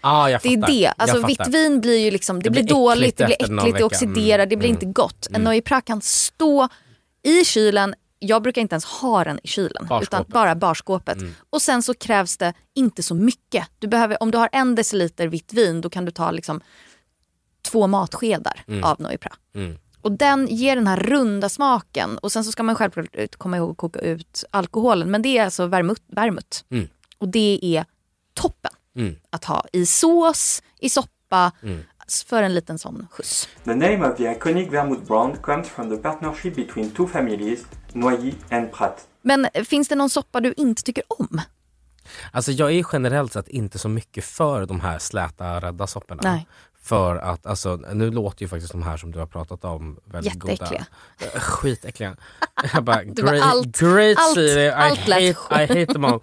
Ah, Det är det. Alltså vitt vin blir ju liksom, det, Det blir, blir dåligt, det blir äckligt, det vecka. oxiderar, Mm, det blir mm, inte gott. En Noye Prat kan stå i kylen, jag brukar inte ens ha den i kylen, Barskåpet. utan bara barskåpet. Mm. Och sen så krävs det inte så mycket. Du behöver, om du har en deciliter vitt vin, då kan du ta liksom två matskedar Mm. av Noye Prat. Mm. Och den ger den här runda smaken. Och sen så ska man självklart komma ihåg att koka ut alkoholen. Men det är alltså vermouth. vermouth. Mm. Och det är toppen Mm. att ha i sås, i soppa, Mm. för en liten sån skjuts. The name of the iconic vermouth brand comes from the partnership between two families, Noyer and Prat. Men finns det någon soppa du inte tycker om? Alltså jag är generellt sett inte så mycket för de här släta rädda sopporna. Nej. För att alltså, nu låter ju faktiskt de här som du har pratat om väldigt Jätteäckliga. goda. Eh, Skitäckliga. Jag bara, great, allt- great allt- I, allt hate, I hate them all.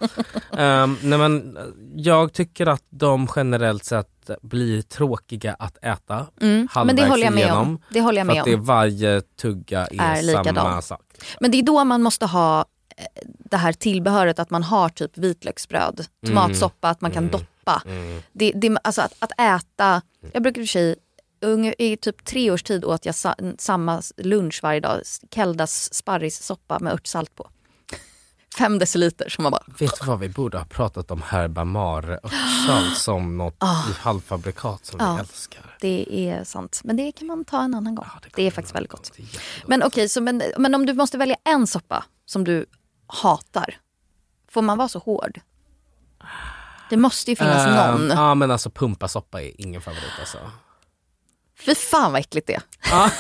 um, nej men, eh, jag tycker att de generellt sett blir tråkiga att äta Mm, men det håller jag med igenom. om. Det håller jag För med att det är varje tugga är, Är likadan. samma sak. Men det är då man måste ha eh, det här tillbehöret att man har typ vitlöksbröd, tomatsoppa, att man kan doppa. Mm. Det, det, alltså att, att äta, jag brukar i och för sig, i typ tre års tid åt jag sa, samma lunch varje dag, Keldas sparrissoppa med örtsalt på. Fem deciliter som man bara, Vet du vad, vi borde ha pratat om herbamare och salt som något i halvfabrikat som Ja. vi älskar. det är sant. Men det kan man ta en annan gång. Ja, det, kommer är faktiskt väldigt gott. Det. Men okej, så men, men om du måste välja en soppa som du hatar, får man vara så hård? Det måste ju finnas Ehm, någon. Ja men alltså pumpasoppa är ingen favorit alltså. Fy fan vad äckligt det är.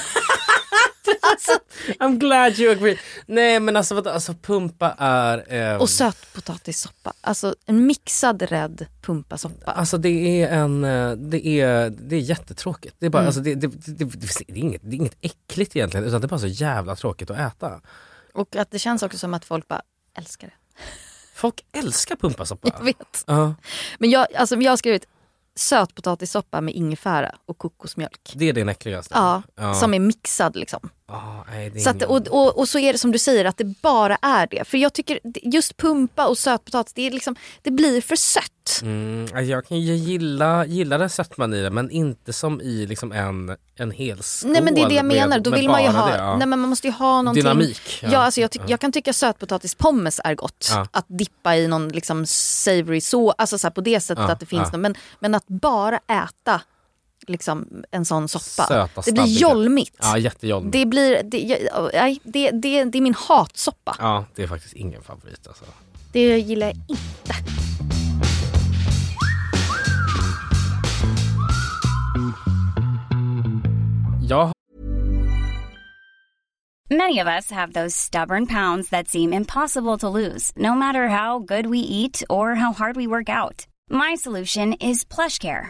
I'm glad you agree. Nej men alltså, vadå? alltså pumpa är... ehm, Och sötpotatissoppa. Alltså en mixad rädd pumpasoppa. Alltså det är en, eh, det är, det är jättetråkigt. Det är, bara, Mm. alltså, det, det, det, det, det, är inget, det är inget äckligt egentligen utan det är bara så jävla tråkigt att äta. Och att det känns också som att folk bara älskar det. Folk älskar pumpasoppa. Jag vet. Ja, Men jag, alltså, jag har skrivit sötpotatissoppa med ingefära och kokosmjölk. det är det äckligaste. Ja, Ja. som är mixad liksom. Ah, nej, Så att, och, och, och så är det som du säger att det bara är det. För jag tycker just pumpa och sötpotatis, det, är liksom, det blir för sött. Mm, ja, jag kan ju gilla, gilla det sötman i det men inte som i liksom en, en hel skål. Nej men det är det jag med- menar, då vill man ju ha, det, ja. nej men man måste ju ha någonting. Dynamik, Ja, ja. alltså jag, Ja. jag kan tycka sötpotatispommes är gott. Ja. Att dippa i någon liksom savory så, alltså så på det sättet att det finns ja. något. Men, men att bara äta liksom en sån soppa. Söta, det blir jolmigt. Ja, jättejolmigt. Det, blir, det, jag- nej, det, det, det är min hatsoppa. Ja, det är faktiskt ingen favorit alltså. Det gillar jag inte. Jag Many of us have those stubborn pounds that seem impossible to lose, no matter how good we eat or how hard we work out. My solution is PlushCare.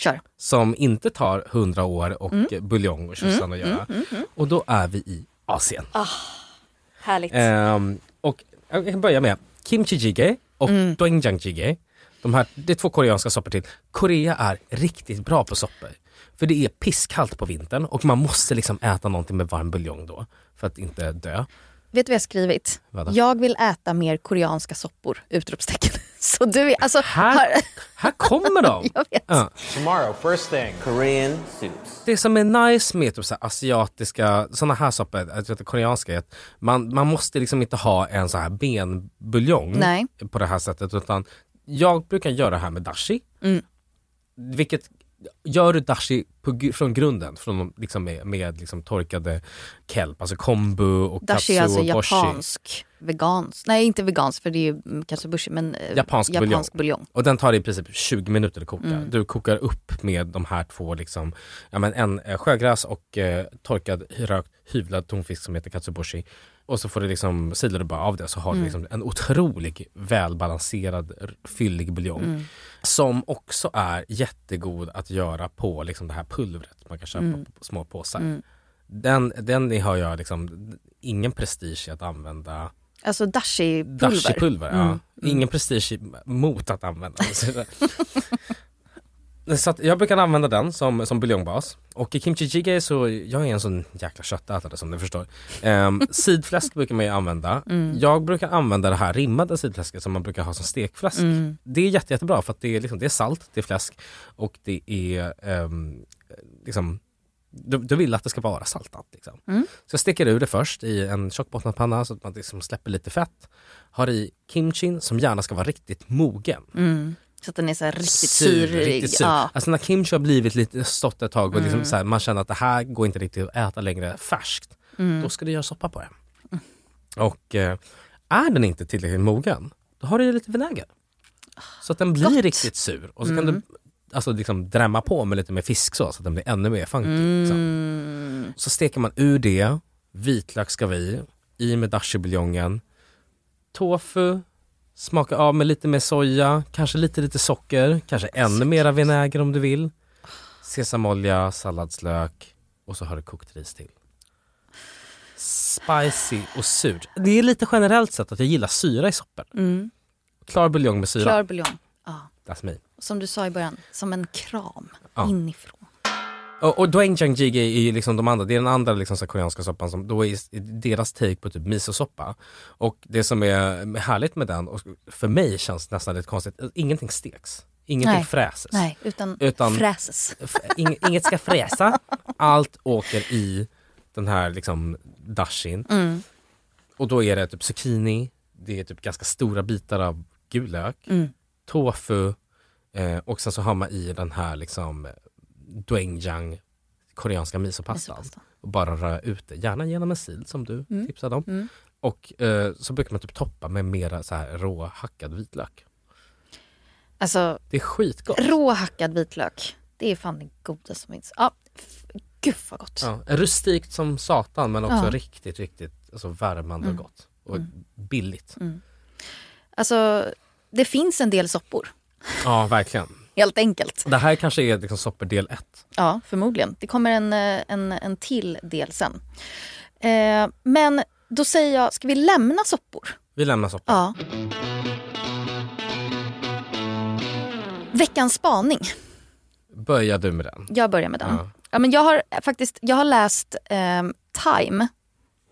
Kör. Som inte tar 100 år och Mm. buljong och tjosan Mm, att göra. mm, mm. Och då är vi i Asien. Härligt. Ehm, och jag kan börja med kimchi jjigae och Mm. doenjang jjigae. De här, det är två koreanska soppor till. Korea är riktigt bra på soppor. För det är pisskallt på vintern och man måste liksom äta någonting med varm buljong då. För att inte dö. Vet du vad jag har skrivit? Vadå? Jag vill äta mer koreanska soppor! Utropstecken. Så du är, alltså, här, här kommer de! jag vet. Ja. Tomorrow, first thing, Korean soups. Det som är nice med typ så här asiatiska, såna här soppor, alltså koreanska är att man, man måste liksom inte ha en så här benbuljong Nej. på det här sättet utan jag brukar göra det här med dashi. Mm. Vilket, gör du dashi på, från grunden, från, liksom med, med liksom torkade kelp, alltså kombu och Dashi är katsu alltså och boshi. japansk, vegansk, nej inte vegansk för det är ju mm, katsubushi men eh, Japansk, japansk buljong. buljong. Och den tar i princip 20 minuter att koka. Mm. Du kokar upp med de här två, liksom, ja, men en eh, sjögräs och eh, torkad rökt hyvlad tonfisk som heter katsuboshi. Och så får du liksom, silar du bara av det så har du Mm. liksom en otrolig välbalanserad fyllig buljong. Mm. Som också är jättegod att göra på liksom det här pulvret man kan köpa Mm. på små påsar. Mm. Den, den har jag liksom ingen prestige i att använda Alltså dashi-pulver. Dashi-pulver, ja. Mm. Ingen prestige mot att använda. Så jag brukar använda den som, som buljongbas. Och i kimchi jjigae så, jag är en sån jäkla köttätare som du förstår. Um, sidfläsk brukar man ju använda. Mm. Jag brukar använda det här rimmade sidfläsket som man brukar ha som stekfläsk. Mm. Det är jätte, jättebra för att det är, liksom, det är salt, det är fläsk och det är ehm, liksom du, du vill att det ska vara saltat. Liksom. Mm. Så jag steker ur det först i en tjockbottnad panna så att man liksom släpper lite fett. Har i kimchin som gärna ska vara riktigt mogen. Mm. Så att den är så riktigt Sur, syrig. riktigt sur. Ja. Alltså när kimchi har blivit lite stått ett tag och liksom Mm. så här, man känner att det här går inte riktigt att äta längre färskt. Mm. Då ska du göra soppa på det. Och eh, är den inte tillräckligt mogen, då har du i lite vinäger. Så att den blir Gott. riktigt sur. Och så kan Mm. du alltså liksom drämma på med lite mer fisksås så att den blir ännu mer funky. Liksom. Mm. Så steker man ur det, vitlök ska vi i, med dashi-buljongen, tofu, smaka av med lite mer soja, kanske lite lite socker, kanske ännu mera vinäger om du vill. Sesamolja, salladslök och så har du kokt ris till. Spicy och surt. Det är lite generellt sett att jag gillar syra i soppor. Mm. Klar buljong med syra. Klar buljong. Ja. That's me. Som du sa i början, som en kram Ja. inifrån. Och, och doenjang jjigae är ju liksom de andra, det är den andra liksom så koreanska soppan som då är deras take på typ misosoppa. Och det som är härligt med den, och för mig känns nästan lite konstigt, ingenting steks. Ingenting Nej. fräses. Nej, utan, Utan- fräses. Ing, inget ska fräsa, allt åker i den här liksom dashin. Mm. Och då är det typ zucchini, det är typ ganska stora bitar av gul lök, Mm. tofu eh, och sen så har man i den här liksom doenjang, koreanska misopastan. Misopasta. Och bara röra ut det, gärna genom en sil som du Mm. tipsade om. Mm. Och eh, så brukar man typ toppa med mera så här råhackad vitlök. Alltså Det är skitgott. råhackad vitlök, det är fan det godaste som finns. Ja, gud vad gott. Ja, rustikt som satan men också Ja. riktigt, riktigt alltså värmande Mm. och gott. Och Mm. billigt. Mm. Alltså det finns en del soppor, Ja, verkligen. Helt enkelt. Det här kanske är liksom soppor del ett. Ja, förmodligen. Det kommer en, eh, en, en till del sen. Eh, men då säger jag, ska vi lämna soppor? Vi lämnar soppor. Ja. Veckans spaning. Börjar du med den? Jag börjar med den. Ja. Ja. men jag har faktiskt jag har läst eh, Time,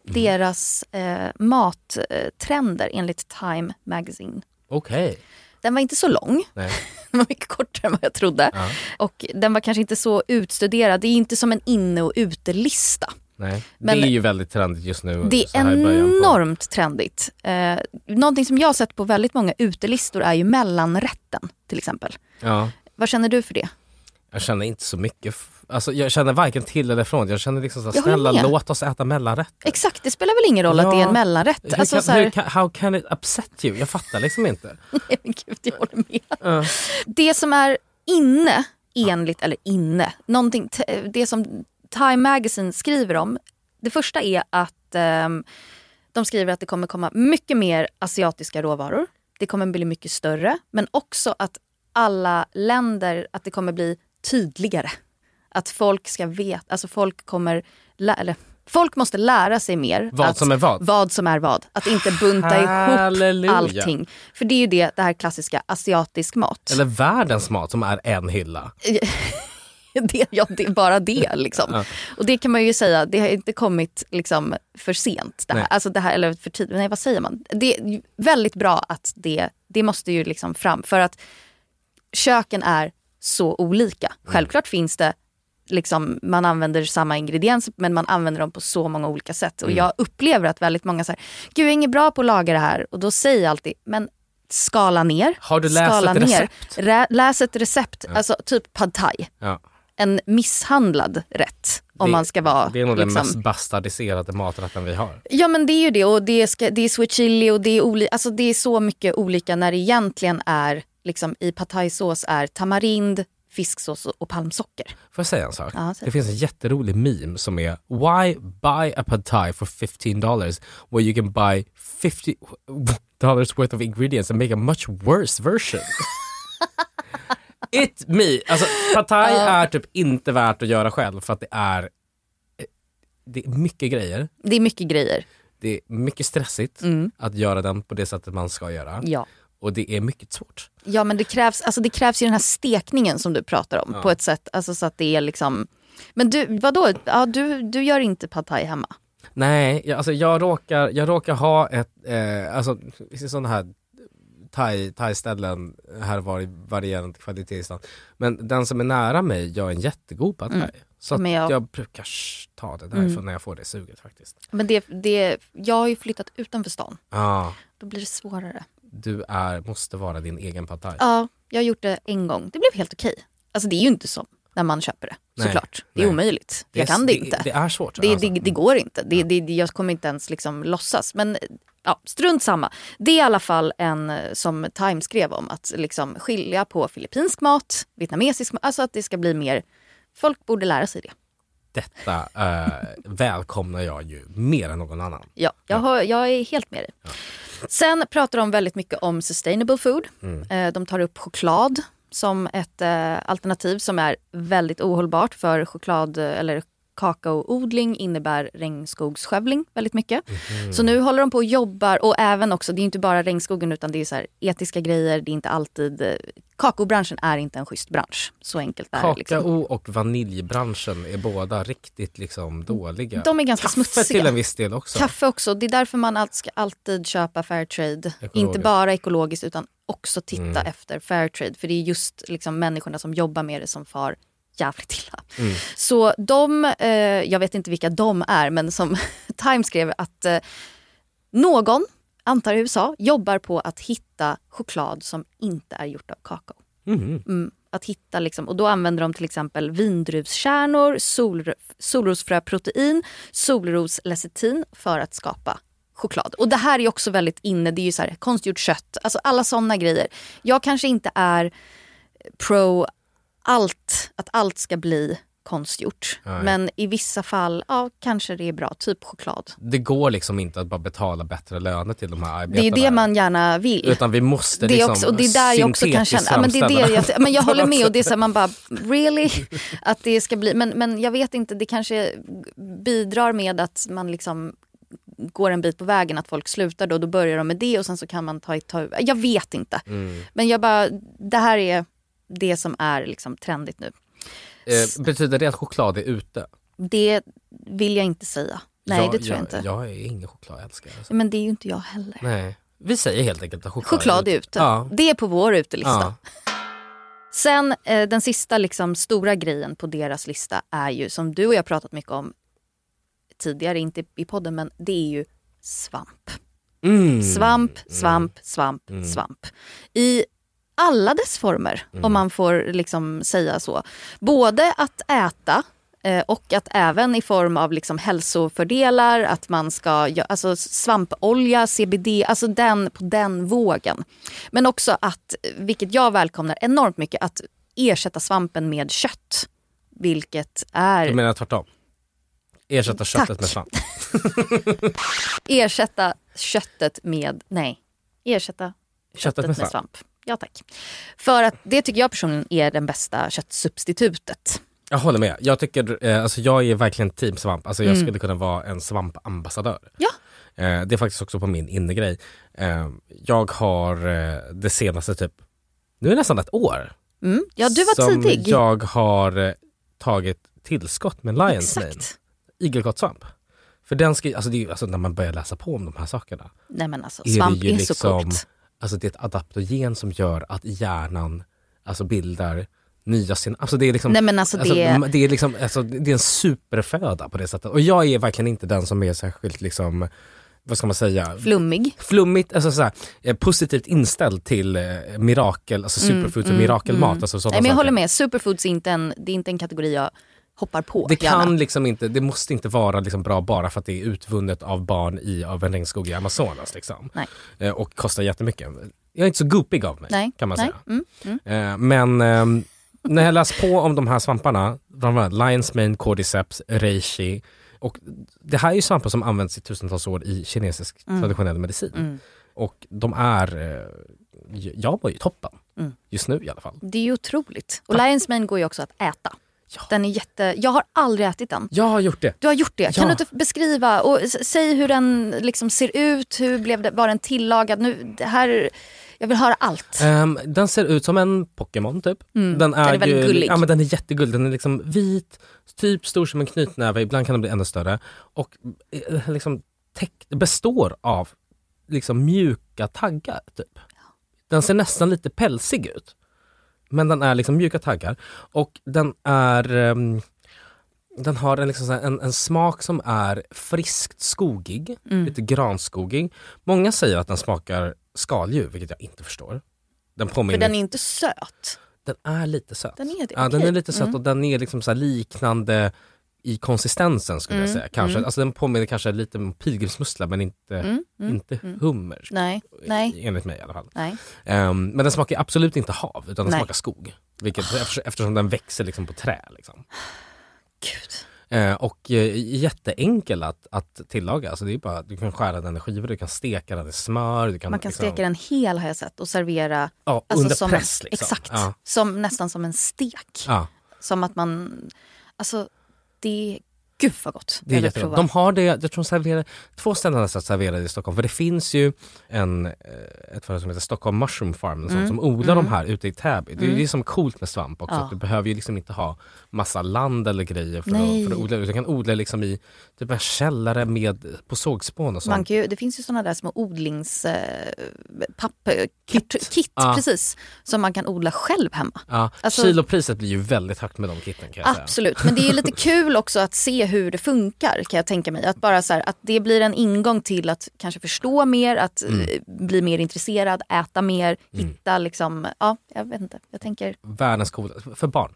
Mm. deras eh, mattrender enligt Time Magazine. Okej. Den var inte så lång, Nej. Den var mycket kortare än vad jag trodde. Ja. Och den var kanske inte så utstuderad, det är inte som en inne och utelista. Nej. Men- det är ju väldigt trendigt just nu. Det är enormt trendigt. Eh, någonting som jag har sett på väldigt många utelistor är ju mellanrätten till exempel. Ja. Vad känner du för det? Jag känner inte så mycket. Alltså, jag känner varken till eller från. Jag känner liksom så här, Jag håller snälla med. låt oss äta mellanrätt. Exakt, det spelar väl ingen roll att det är en mellanrätt. Hur Alltså, kan, så här, how can it upset you? Jag fattar liksom inte. Nej, men gud, jag håller med. Ja. Det som är inne, enligt, eller inne, någonting, det som Time Magazine skriver om. Det första är att ehm, de skriver att det kommer komma mycket mer asiatiska råvaror. Det kommer bli mycket större, men också att alla länder, att det kommer bli tydligare. Att folk ska veta, alltså folk kommer, eller folk måste lära sig mer. Vad att, som är vad? Vad som är vad. Att inte bunta ihop Halleluja. allting. För det är ju det, det här klassiska asiatisk mat. Eller världens mat som är en hylla. det, ja, det är bara det liksom. Ja. Och det kan man ju säga, det har inte kommit liksom för sent. Det här. Nej. Alltså det här, eller för tidigt, nej vad säger man? Det är väldigt bra att det, det måste ju liksom fram. För att köken är så olika. Mm. Självklart finns det, liksom, man använder samma ingredienser men man använder dem på så många olika sätt. Och Mm. jag upplever att väldigt många säger, gud jag är inget bra på att laga det här. Och då säger jag alltid, men skala ner. Har du läst skala ett ner. recept? Rä, läs ett recept, alltså typ pad thai Ja. en misshandlad rätt. Om Det- man ska vara... Det är nog den liksom- mest bastardiserade maträtten vi har. Ja men det är ju det och det är, ska, det är sweet chili och det är, oli, alltså, det är så mycket olika när det egentligen är liksom, i pad thai-sås är tamarind, fisksås och palmsocker. Får jag säga en sak? Ja, det finns en jätterolig meme som är Why buy a pad thai for 15 dollars where you can buy 50 dollars worth of ingredients and make a much worse version? It me! Alltså pad thai Ja. är typ inte värt att göra själv för att det är eh, det är mycket grejer. Det är mycket grejer. Det är mycket stressigt Mm. att göra den på det sättet man ska göra. Ja. Och det är mycket svårt. Ja men det krävs, alltså, det krävs ju den här stekningen som du pratar om Ja. på ett sätt, alltså, så att det är liksom... Men du, vadå, ja, du, du gör inte pad thai hemma? Nej, jag, alltså jag råkar, jag råkar ha ett, eh, alltså sådana här thai, thai-ställen här var i varierande kvalitet. Men den som är nära mig gör en jättegod pad thai. Mm. Så jag... jag- brukar ta det därifrån Mm. när jag får det suget faktiskt. Men det, det, jag har ju flyttat utanför stan, Ja, då blir det svårare. du är, måste vara din egen pad thai. Ja, jag har gjort det en gång. Det blev helt okej. Alltså det är ju inte så när man köper det, Nej, såklart. Det är nej. omöjligt. Det är- jag kan det, det- inte. det är svårt, Det, alltså. det, det går inte. Det, det, det- jag kommer inte ens liksom låtsas. Men ja, strunt samma. Det är i alla fall en eh, som Time skrev om, att liksom skilja på filippinsk mat, vietnamesisk mat, alltså att det ska bli mer, folk borde lära sig det. Detta eh, välkomnar jag ju mer än någon annan. Ja, jag, har, jag är helt med dig. Sen pratar de väldigt mycket om sustainable food. Mm. Eh, De tar upp choklad som ett eh, alternativ som är väldigt ohållbart för choklad eller kakaoodling innebär regnskogsskövling väldigt mycket. Mhm. Så nu håller de på och jobbar och även också, det är inte bara regnskogen utan det är så här etiska grejer, det är inte alltid, eh, kakaobranschen är inte en schysst bransch. Så enkelt är det. Liksom. Kakao och vaniljbranschen är båda riktigt liksom dåliga. De är ganska Kaffe smutsiga. till en viss del också. Kaffe också. Det är därför man alltid ska alltid köpa Fairtrade. Inte bara ekologiskt utan också titta Mm. efter Fairtrade. För det är just liksom människorna som jobbar med det som far jävligt illa. Mm. Så de, eh, jag vet inte vilka de är, men som Time skrev att eh, någon antar USA, jobbar på att hitta choklad som inte är gjort av kakao. Mhm. Mm, att hitta liksom, och då använder de till exempel vindruvskärnor, sol, solrosfröprotein, solroslecitin för att skapa choklad. Och det här är också väldigt inne, det är ju så här, konstgjort kött, alltså alla sådana grejer. Jag kanske inte är pro allt, att allt ska bli konstgjort. Nej. Men i vissa fall, ja kanske det är bra, typ choklad. Det går liksom inte att bara betala bättre löner till de här Det arbetarna. är det man gärna vill. Utan vi måste det liksom också, och det är där jag också kan känna, ja, men det är det jag, men jag håller med och det är så här, man bara really? Att det ska bli, men, men jag vet inte, det kanske bidrar med att man liksom går en bit på vägen, att folk slutar då, då börjar de med det och sen så kan man ta, ta jag vet inte. Mm. Men jag bara, det här är det som är liksom trendigt nu. Eh, betyder det att choklad är ute? Det vill jag inte säga. Nej jag, det tror jag, jag inte. Jag är ingen chokladälskare. Alltså. Men det är ju inte jag heller. Nej. Vi säger helt enkelt att choklad, Choklad är ute. Ja. Det är på vår utelista. Ja. Sen eh, den sista liksom, stora grejen på deras lista är ju som du och jag pratat mycket om tidigare, inte i podden, men det är ju svamp. Mm. Svamp, svamp, svamp, Mm. svamp. I alla dess former, Mm. om man får liksom säga så. Både att äta eh, och att även i form av liksom hälsofördelar, att man ska alltså svampolja, CBD, alltså den, på den vågen. Men också att, vilket jag välkomnar enormt mycket, att ersätta svampen med kött. Vilket är... Du menar tvärtom? Ersätta köttet Tack. med svamp? Ersätta köttet med, nej, ersätta köttet, med, med svamp. Ja tack. För att det tycker jag personligen är den bästa köttsubstitutet. Jag håller med. Jag, tycker, eh, alltså jag är verkligen team svamp. Alltså jag Mm. skulle kunna vara en svampambassadör. Ja. Eh, det är faktiskt också på min innegrej. Eh, jag har eh, det senaste typ, nu är det nästan ett år. Mm. Ja du var som tidig. jag har eh, tagit tillskott med Lions Mane. Igelkottsvamp. För den ska, alltså, det är, alltså när man börjar läsa på om de här sakerna. Nej men alltså är svamp det är liksom, så coolt. Alltså det är ett adaptogen som gör att hjärnan alltså bildar nya synapser. Alltså det är liksom, Nej, men alltså det- m- det är liksom, alltså det är en superföda på det sättet. Och jag är verkligen inte den som är särskilt liksom, vad ska man säga? Flummig. Flummigt, alltså såhär, eh, positivt inställd till eh, mirakel, alltså superfoods och mirakelmat. mm. Alltså sådana Nej, men jag saker. håller med, superfoods är inte en, det är inte en kategori jag hoppar på. Det gärna. kan liksom inte, det måste inte vara liksom bra bara för att det är utvunnet av barn i, av en regnskog i Amazonas. Liksom. Eh, och kostar jättemycket. Jag är inte så goopig av mig Nej, kan man säga. Mm, mm. Eh, men ehm, när jag läst på om de här svamparna, framförallt Lions Mane, Cordyceps, Reishi. Och det här är ju svampar som används i tusentals år i kinesisk Mm. traditionell medicin. Mm. Och de är, eh, jag mår ju toppen. Mm. Just nu i alla fall. Det är ju otroligt. Och Lions Mane går ju också att äta. Den är jätte... Jag har aldrig ätit den. Jag har gjort det. Du har gjort det. Kan Ja. du inte beskriva och säg hur den liksom ser ut? Hur blev det, var den tillagad? Nu, det här, jag vill höra allt. Ehm, den ser ut som en Pokémon typ. Mm, Den, den är väldigt ju- gullig. Ja, men den är jättegullig. Den är liksom vit, typ stor som en knytnäve, ibland kan den bli ännu större. Och eh, liksom täck, består av liksom mjuka taggar. Typ. Den ser nästan lite pälsig ut. Men den är liksom mjuka taggar. Och den är ehm, den har en, liksom en, en smak som är friskt skogig, Mm. lite granskogig. Många säger att den smakar skaldjur, vilket jag inte förstår. Den För påminner den är inte söt. den är lite söt. Den är det, Ja, den är lite söt Mm. och den är liksom liknande i konsistensen skulle jag Mm, säga. Kanske. mm. Alltså, den påminner kanske lite om pilgrimsmussla men inte, Mm, mm, inte mm. hummer. Nej, nej, Enligt mig i alla fall. Ehm, men den smakar absolut inte hav utan den Nej. smakar skog. Vilket, eftersom, eftersom den växer liksom på trä. Liksom. Eh, och eh, jätteenkel att, att tillaga. Alltså det är bara, du kan skära den i skivor, du kan steka den i smör. Du kan, Man kan liksom, steka den hel har jag sett och servera Ja, alltså under som press. en, Liksom. Exakt, Ja. som, nästan som en stek. Ja. Som att man, alltså det, gud vad gott. Det är jättegott. De har det, jag tror de serverar, två ställen har serverar det i Stockholm. För det finns ju en, eh, ett företag som heter Stockholm Mushroom Farm sånt, Mm. som odlar Mm. de här ute i Täby. Det är Mm. det som är coolt med svamp också. Ja. Du behöver ju liksom inte ha massa land eller grejer för, Nej. att, för att odla. Du kan odla liksom i typ en källare med, på sågspån och sånt. Man kan ju, det finns ju sådana där små odlings... Eh, kit, kit Ja. precis. Som man kan odla själv hemma. Ja, Alltså- kilopriset blir ju väldigt högt med de kitten kan jag säga. Absolut, men det är ju lite kul också att se hur det funkar kan jag tänka mig. Att bara så här, att det blir en ingång till att kanske förstå mer, att Mm. eh, bli mer intresserad, äta mer, hitta liksom, ja jag vet inte. Jag tänker Världens coolaste, för barn.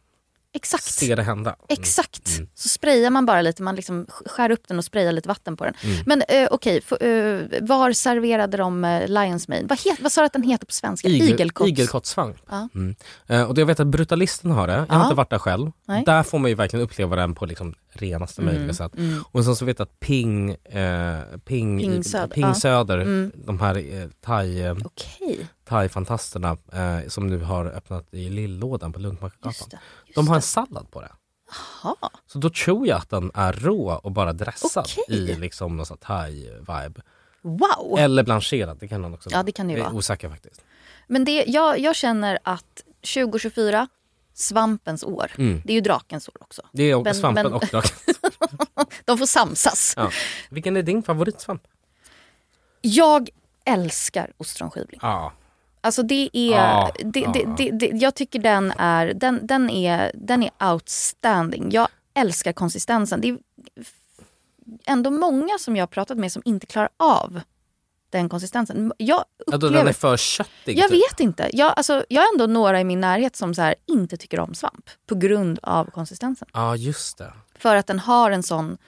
Exakt. Se det hända. Mm. Exakt. Så sprayar man bara lite, man liksom skär upp den och sprayar lite vatten på den. Mm. Men eh, okej, f- eh, var serverade de eh, Lions Mane? Vad, het, vad sa du att den heter på svenska? Igel, Igelkotts. igelkottsvamp. Ja. Mm. Eh, och jag vet att Brutalisten har det, jag har Ja. inte varit där själv. Nej. Där får man ju verkligen uppleva den på liksom renaste Mm, möjliga sätt. mm. Och sen så vet jag att Ping, eh, Ping, Ping Söder, Ping. Söder Mm. de här eh, thai, eh, Okej. thai-fantasterna eh, som nu har öppnat i Lillådan på det, De har en sallad på det. Jaha. Så då tror jag att den är rå och bara dressad Okej. i liksom någon sån thai-vibe. Wow! Eller blancherad, det kan den också Ja, vara. det kan det ju Jag är vara. osäker faktiskt. Men det, jag, jag känner att 2024, svampens år. Mm. Det är ju drakens år också. Det är Men- svampen men- och draken. De får samsas. Ja. Vilken är din favoritsvamp? Jag älskar ostronskivling. Ja. Alltså det är, Ja, det, ja. det, det, jag tycker den är, den, den, är, den är outstanding. Jag älskar konsistensen. Det är ändå många som jag har pratat med som inte klarar av den konsistensen. Jag Ja, upplever... den är för köttig. jag typ. vet inte. Jag, alltså, jag har ändå några i min närhet som så här, inte tycker om svamp på grund av konsistensen. Ja, just det. För att den har en sån...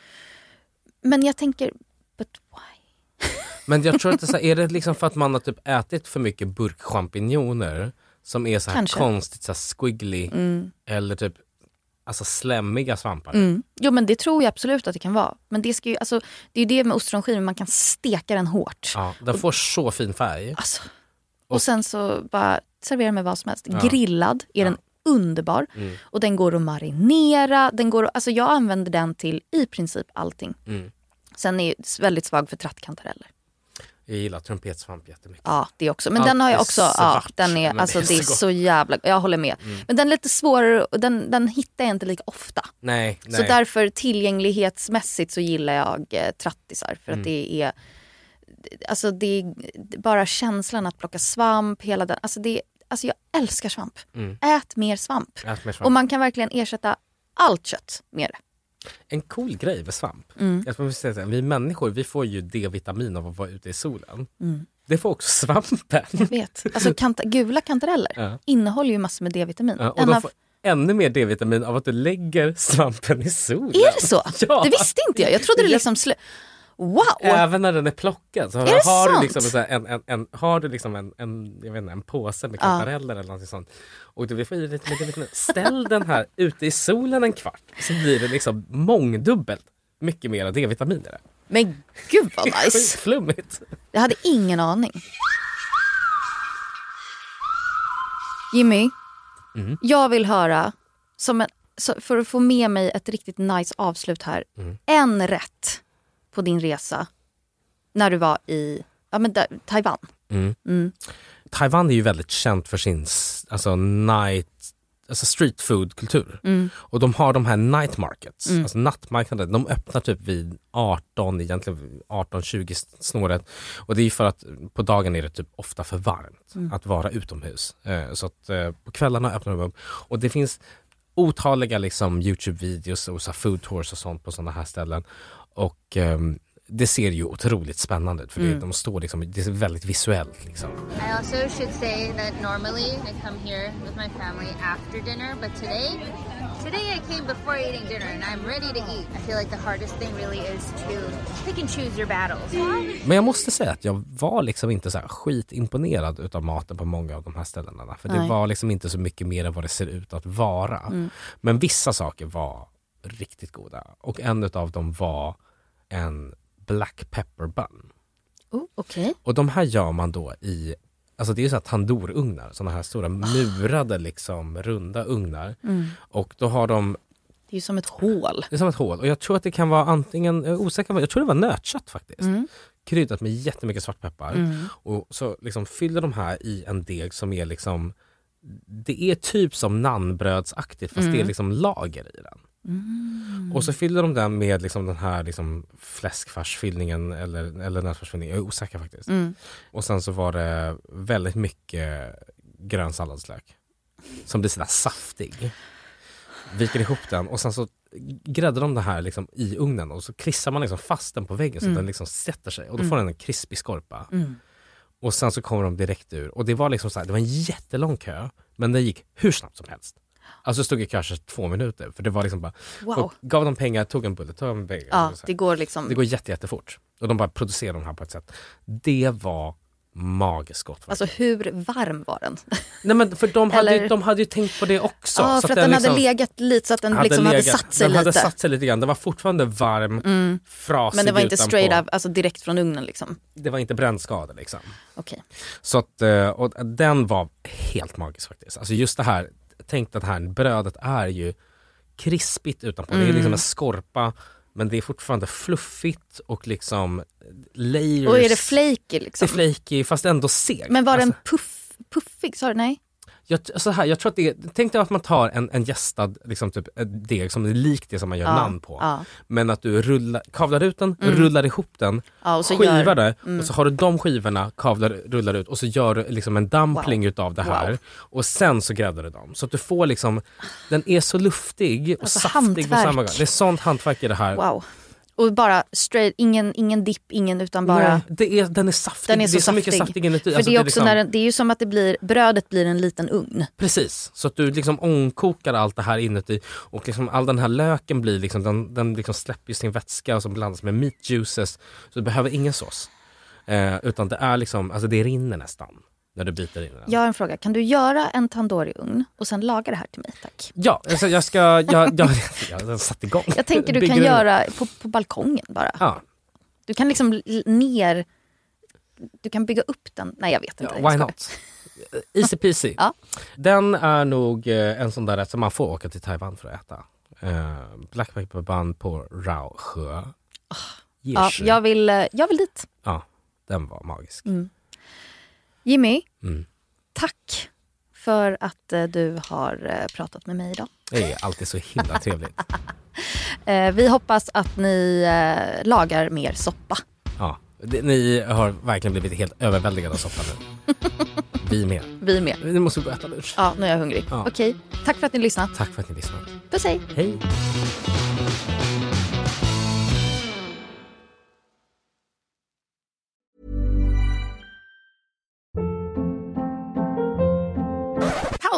Men jag tänker, but why? Men jag tror att det är, så här, är det liksom för att man har typ ätit för mycket burkchampinjoner som är så här Kanske. konstigt så här squiggly Mm. eller typ alltså slemmiga svampar. Mm. Jo men det tror jag absolut att det kan vara. Men det, ska ju, alltså, det är ju det med ostronskivor, man kan steka den hårt. Ja, den får så fin färg. Alltså. Och sen så bara servera med vad som helst. Ja. Grillad är den underbar. Mm. Och den går att marinera. Den går, att- alltså jag använder den till i princip allting. Mm. Sen är jag väldigt svag för trattkantareller. Jag gillar trumpetsvamp jättemycket. Ja, det också. Men Allt den har jag också. Ja, den är, alltså, det är det är så så jävla... Jag håller med. Mm. Men den är lite svårare och den, den hittar jag inte lika ofta. Nej, nej. Så därför tillgänglighetsmässigt så gillar jag eh, trattisar. För Mm. att det är... Alltså det är bara känslan att plocka svamp, hela den. Alltså, det, alltså jag älskar svamp. Mm. Ät mer svamp. Ät mer svamp. Och man kan verkligen ersätta allt kött med det. En cool grej med svamp. Mm. Jag får säga vi människor vi får ju D-vitamin av att vara ute i solen. Mm. Det får också svampen. Jag vet. Alltså kant gula kantareller Ja. innehåller ju massor med D-vitamin. Ja, och de får ännu mer D-vitamin av att du lägger svampen i solen. Är det så? Ja. Det visste inte jag. Jag trodde det liksom... Slö... Wow! Även när den är plockad. Så har, Är det har du liksom en, en, en, har du liksom en, en, jag vet inte, en påse med Ja. kantareller eller något sånt och du vill få i lite mer D-vitamin. Ställ den här ute i solen en kvart så blir det liksom mångdubbelt mycket mer D-vitamin i det. Men gud vad nice! Skitflummigt. Jag hade ingen aning. Jimmy, Mm. jag vill höra, som en, för att få med mig ett riktigt nice avslut här, Mm. en rätt på din resa när du var i ja, men där, Taiwan. Mm. Mm. Taiwan är ju väldigt känt för sin alltså, night, alltså street food kultur. Mm. Och de har de här night markets, Mm. alltså nattmarknader. De öppnar typ vid 18, egentligen 18-20 snåret. Och det är för att på dagen är det typ ofta för varmt Mm. att vara utomhus. Eh, så att eh, på kvällarna öppnar de upp. Och det finns otaliga liksom Youtube-videos och så food tours och sånt på sådana här ställen. Och ehm, det ser ju otroligt spännande ut för det, Mm. de står liksom, det är väldigt visuellt. Liksom. I also should say that normally I come here with my family after dinner, but today, today I came before eating dinner and I'm ready to eat. I feel like the hardest thing really is to pick and choose your battles. Men jag måste säga att jag var liksom inte så här skitimponerad utav maten på många av de här ställena. För det Nej. var liksom inte så mycket mer än vad det ser ut att vara. Mm. Men vissa saker var riktigt goda. Och en utav dem var en black pepper bun. Oh, Okej. Och de här gör man då i Alltså det är ju så här tandorugnar, sådana här stora murade liksom runda ugnar. Mm. Och då har de Det är ju som ett hål. det är som ett hål och jag tror att det kan vara antingen, jag osäker, jag tror det var nötkött faktiskt. Mm. Kryddat med jättemycket svartpeppar. Mm. Och så liksom fyller de här i en deg som är liksom Det är typ som nannbrödsaktigt fast det är Mm. liksom lager i den. Mm. Och så fyller de den med liksom den här liksom fläskfarsfyllningen eller, eller nötfärsfyllningen, jag är osäker faktiskt. Mm. Och sen så var det väldigt mycket grön salladslök. Som blir sådär saftig. Viker ihop den och sen så gräddar de det här liksom i ugnen och så klistrar man liksom fast den på väggen så Mm. den liksom sätter sig och då Mm. får den en krispig skorpa. Mm. Och sen så kommer de direkt ur och det var liksom så här, det var en jättelång kö men den gick hur snabbt som helst. Alltså stod i kanske två minuter för det var liksom bara, Wow. gav dem pengar, tog en bullet, tog en pengar. Ja, Så här. det går liksom... Det går jätte, jättefort. Och de bara producerar de här på ett sätt. Det var magiskt gott. Alltså hur varm var den? Nej, men för de hade, ju, Eller- de hade ju tänkt på det också. Ja, så för att den hade liksom legat lite så att den liksom hade legat- satt sig den lite. hade satt sig lite grann. Den var fortfarande varm, Mm. frasig Men det var inte straight up, alltså direkt från ugnen liksom. Det var inte brännskador liksom. Okej. Så att, eh, och den var helt magisk faktiskt. Alltså just det här, tänk att det här brödet är ju krispigt utanpå. Det är Mm. liksom en skorpa men det är fortfarande fluffigt och liksom layers. Och är det flaky liksom? Det är flaky fast ändå seg. Men var Alltså, den puff, puffig? Sa du nej? Jag, så här, jag tror att det tänk dig att man tar en, en gästad liksom typ, ett deg som är likt det som man gör Ja, namn på. ja. Men att du rullar, kavlar ut den, Mm. rullar ihop den, Ja, skivar gör- det mm. och så har du de skivorna, kavlar, rullar ut och så gör du liksom en dumpling utav det här Wow. och sen så gräddar du dem. Så att du får liksom, den är så luftig och Alltså saftig på hantverk. samma gång. Det är sånt hantverk i det här. Wow. Och bara straight, ingen, ingen dipp, ingen utan bara... Nej, det är, den är saftig. Den är så, det är så saftig. mycket saftig inuti. För Alltså, det, är är också liksom- när den, det är ju som att det blir, brödet blir en liten ugn. Precis, så att du liksom ångkokar allt det här inuti och liksom all den här löken blir liksom, den, den liksom släpper sin vätska och som blandas med meat juices. Så du behöver ingen sås. Eh, utan det är liksom, alltså det rinner nästan när du biter in den. Jag har en fråga, kan du göra en tandoori-ugn och sen laga det här till mig tack? Ja, alltså jag ska, jag, jag, jag, har satt igång. Jag tänker du Bygger kan göra på, på balkongen bara. Ja, Du kan liksom ner, du kan bygga upp den. Nej jag vet inte. ja jag why not? Easy peasy. Ja. Den är nog eh, en sån där rätt som man får åka till Taiwan för att äta. Eh, black pepper bun på Raosjö. Ja, jag, vill, eh, jag vill dit. ja, den var magisk. Mm. Jimmy, Mm. tack för att eh, du har eh, pratat med mig idag. Det är alltid så himla trevligt. Eh, vi hoppas att ni lagar mer soppa. Ja, ni har verkligen blivit helt överväldigade av soppan nu. Vi med. Vi med. Nu måste vi och äta lunch. Ja, nu är jag hungrig. Ja. Okej, tack för att ni lyssnade. Tack för att ni lyssnade. Puss hej. Hej.